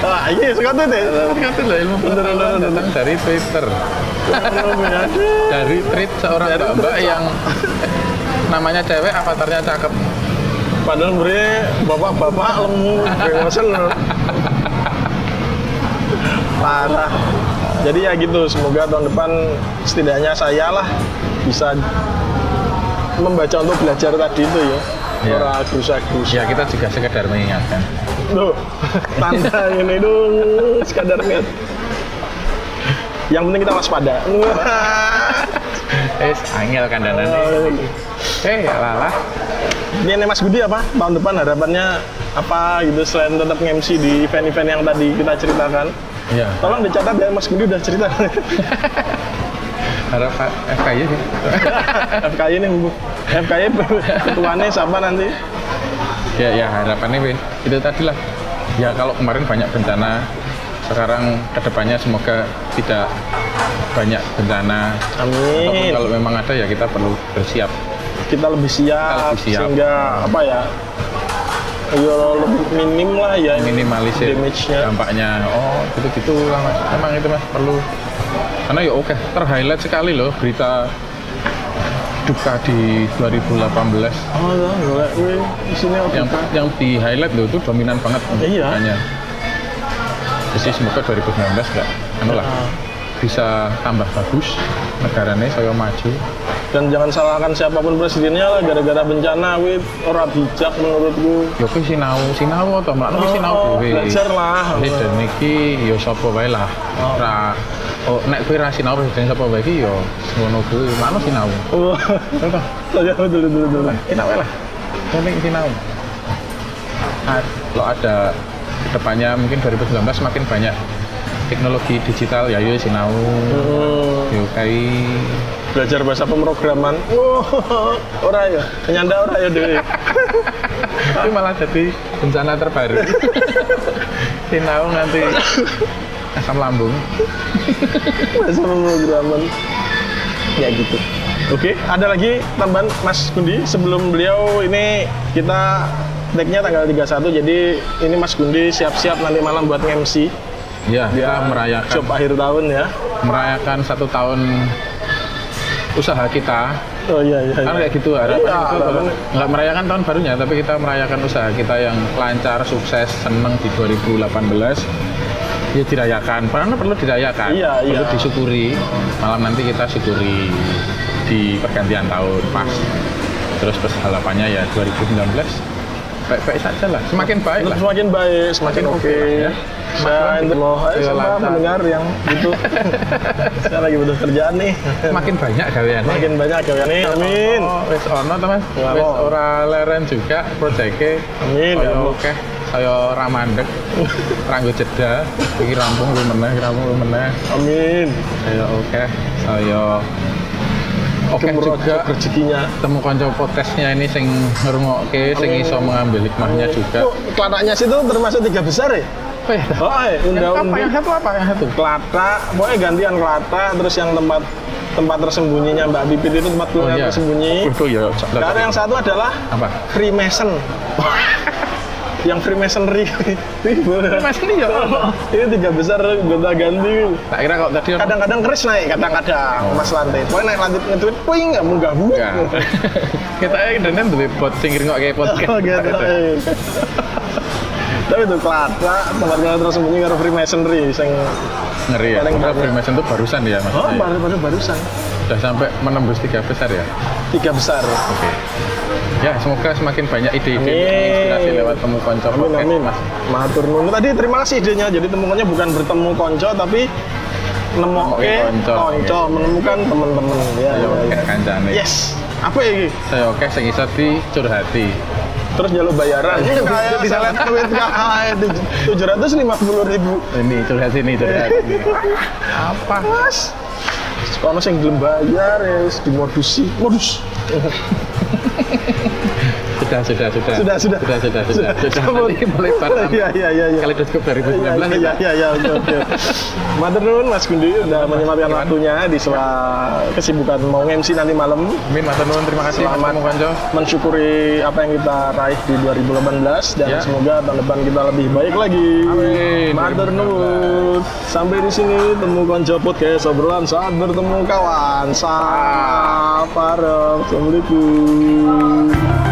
Ah, iya, suka tuh deh. Tweet lah ilmu pengetahuan datang dari Twitter. dari tweet seorang mbak yang namanya cewek avatarnya cakep Padahal beri bapak-bapak lemu, loh. Parah. Jadi ya gitu, semoga tahun depan setidaknya saya lah bisa membaca untuk belajar tadi itu ya. Iya. Ora gerusa-gerusa. ya kita juga sekedar mengingatkan Loh, tanda <laughs> ini dong, sekadar lihat. Yang penting kita waspada. <laughs> eh angel kandanannya eh ya Ini nih Mas Budi apa? Tahun depan harapannya apa gitu selain tetap nge-MC di event-event yang tadi kita ceritakan. ya Tolong dicatat ya Mas Budi udah cerita. <laughs> harap FKY sih FKI nih Bu. FKI ketuanya siapa nanti? ya ya harapannya Win. itu tadi lah ya kalau kemarin banyak bencana sekarang ke depannya semoga tidak banyak bencana Ataupun Amin. kalau memang ada ya kita perlu bersiap Kita lebih siap, lebih siap. sehingga apa ya? Ya lebih minim lah ya minimalisir damage-nya. dampaknya oh gitu gitu lah mas emang itu mas perlu karena ya oke terhighlight sekali loh berita duka di 2018 Oh, ya, golek kuwi isine yang yang di highlight loh itu dominan banget Iya. hanya jadi semoga 2019 enggak anu lah Ah. bisa tambah bagus negaranya saya maju dan jangan salahkan siapa pun presidennya lah gara-gara bencana wih ora bijak menurutku Ya kuwi sinau, sinau kuwi sinau Oh, dhewe. belajar lah. Jadi dan iki ya sapa wae lah. Ora Oh, nek kowe ra sinau presiden sapa wae iki ya ngono kuwi, mak sinau. Wah, Betul. ya betul betul betul Sinau wae lah. Penting sinau. Ah, Kalau ada ke depannya mungkin 2019 semakin banyak teknologi digital ya yo sinau. Hmm, Yo kai belajar bahasa pemrograman wah ora ya penyanda ora ya dewe tapi malah jadi bencana terbaru. <laughs> sinau nanti asam lambung. <laughs> bahasa pemrograman ya gitu. Oke ada lagi tambahan Mas Gundi? Sebelum beliau ini kita tag-nya tanggal 31 jadi ini Mas Gundi siap-siap nanti malam buat MC Ya, kita merayakan. job akhir tahun ya. Merayakan satu tahun usaha kita. Oh iya iya, kan iya. kayak gitu harapan Iya, itu harapan. nggak merayakan tahun barunya tapi kita merayakan usaha kita yang lancar sukses seneng di 2018 ya dirayakan. Karena perlu dirayakan. Iya, perlu iya. disyukuri. Malam nanti kita syukuri di pergantian tahun pas. Terus harapannya ya 2019 baik-baik saja lah. Semakin baik lah. Semakin baik semakin Semakin oke. oke lah ya. saya loh oke. saya mendengar yang itu? <laughs> Saya lagi butuh kerjaan nih. Semakin banyak gawean. Makin banyak ya nih. Amin. Oh, wis ono. Ya, Wis ora leren juga proyeke. Amin, ya Kaya Allah. akeh saya ramandek. Ranggo jeda, iki rampung lu meneh, rampung lu meneh. amin Saya oke, saya oke Gemerocok juga rezekinya temu kanca podcastnya ini sing ngrungokke, sing iso mengambil hikmahnya juga. Oh, kelatanya situ termasuk tiga besar ya Oh, iya. oh eh, Yang unda apa? Yang satu apa? Yang satu? kelata pokoknya gantian kelata terus yang tempat tempat tersembunyinya Mbak Bibit itu tempat kuliner tersembunyi Itu ya. dan yang satu adalah apa? Freemason <laughs> yang Freemasonry <laughs> Mas ini ya. <laughs> ini tiga besar gonta ganti Tak kira kok tadi kadang-kadang keris naik kadang-kadang Oh. mas lantai pokoknya naik lantai nge-tweet puing nggak mau gabung. <laughs> Kita ini duwe bot sing ngrungokke podcast. oh gitu tapi itu kelata tempat kuliner tersembunyi karo Freemasonry sing Ngeri ya. Paling. Freemason itu barusan ya Mas. oh Ya. baru baru barusan Sudah sampai menembus tiga besar ya. tiga besar Oke. Ya, semoga semakin banyak ide-ide inspirasi lewat temu konco Amin podcast, amin Mas. Matur nuwun. Tadi terima kasih idenya. Jadi temukannya bukan bertemu konco tapi nemoke konco. konco, menemukan teman-teman. Ya, Ayo, ya, ya. kancane. Yes. Apa ini? Saya oke sing iso dicurhati. Terus jalur bayaran. Kayak Bisa. lihat duit kayak tujuh ratus lima puluh ribu. Ini curhat sini, curhat sini. Apa? Mas. Kalau yang belum bayar ya dimodusi. Modus. Sudah, sudah, sudah. Sudah, sudah. Sudah, sudah, sudah. Sudah. Sudah. Nanti melebar <laughs> Iya iya iya. iya. Kaleidoskop 2019 Iya, ya. iya, iya, iya, oke, oke. Matur nuwun Mas Gundi udah menyempatkan waktunya di sela kesibukan mau MC nanti malam. Min, matur nuwun, terima kasih Selamat mensyukuri apa yang kita raih di 2018 dan Ya. semoga tahun depan kita lebih baik lagi. Amin. Matur nuwun. Sampai di sini temu konco podcast obrolan saat bertemu kawan. Saparem. Assalamualaikum.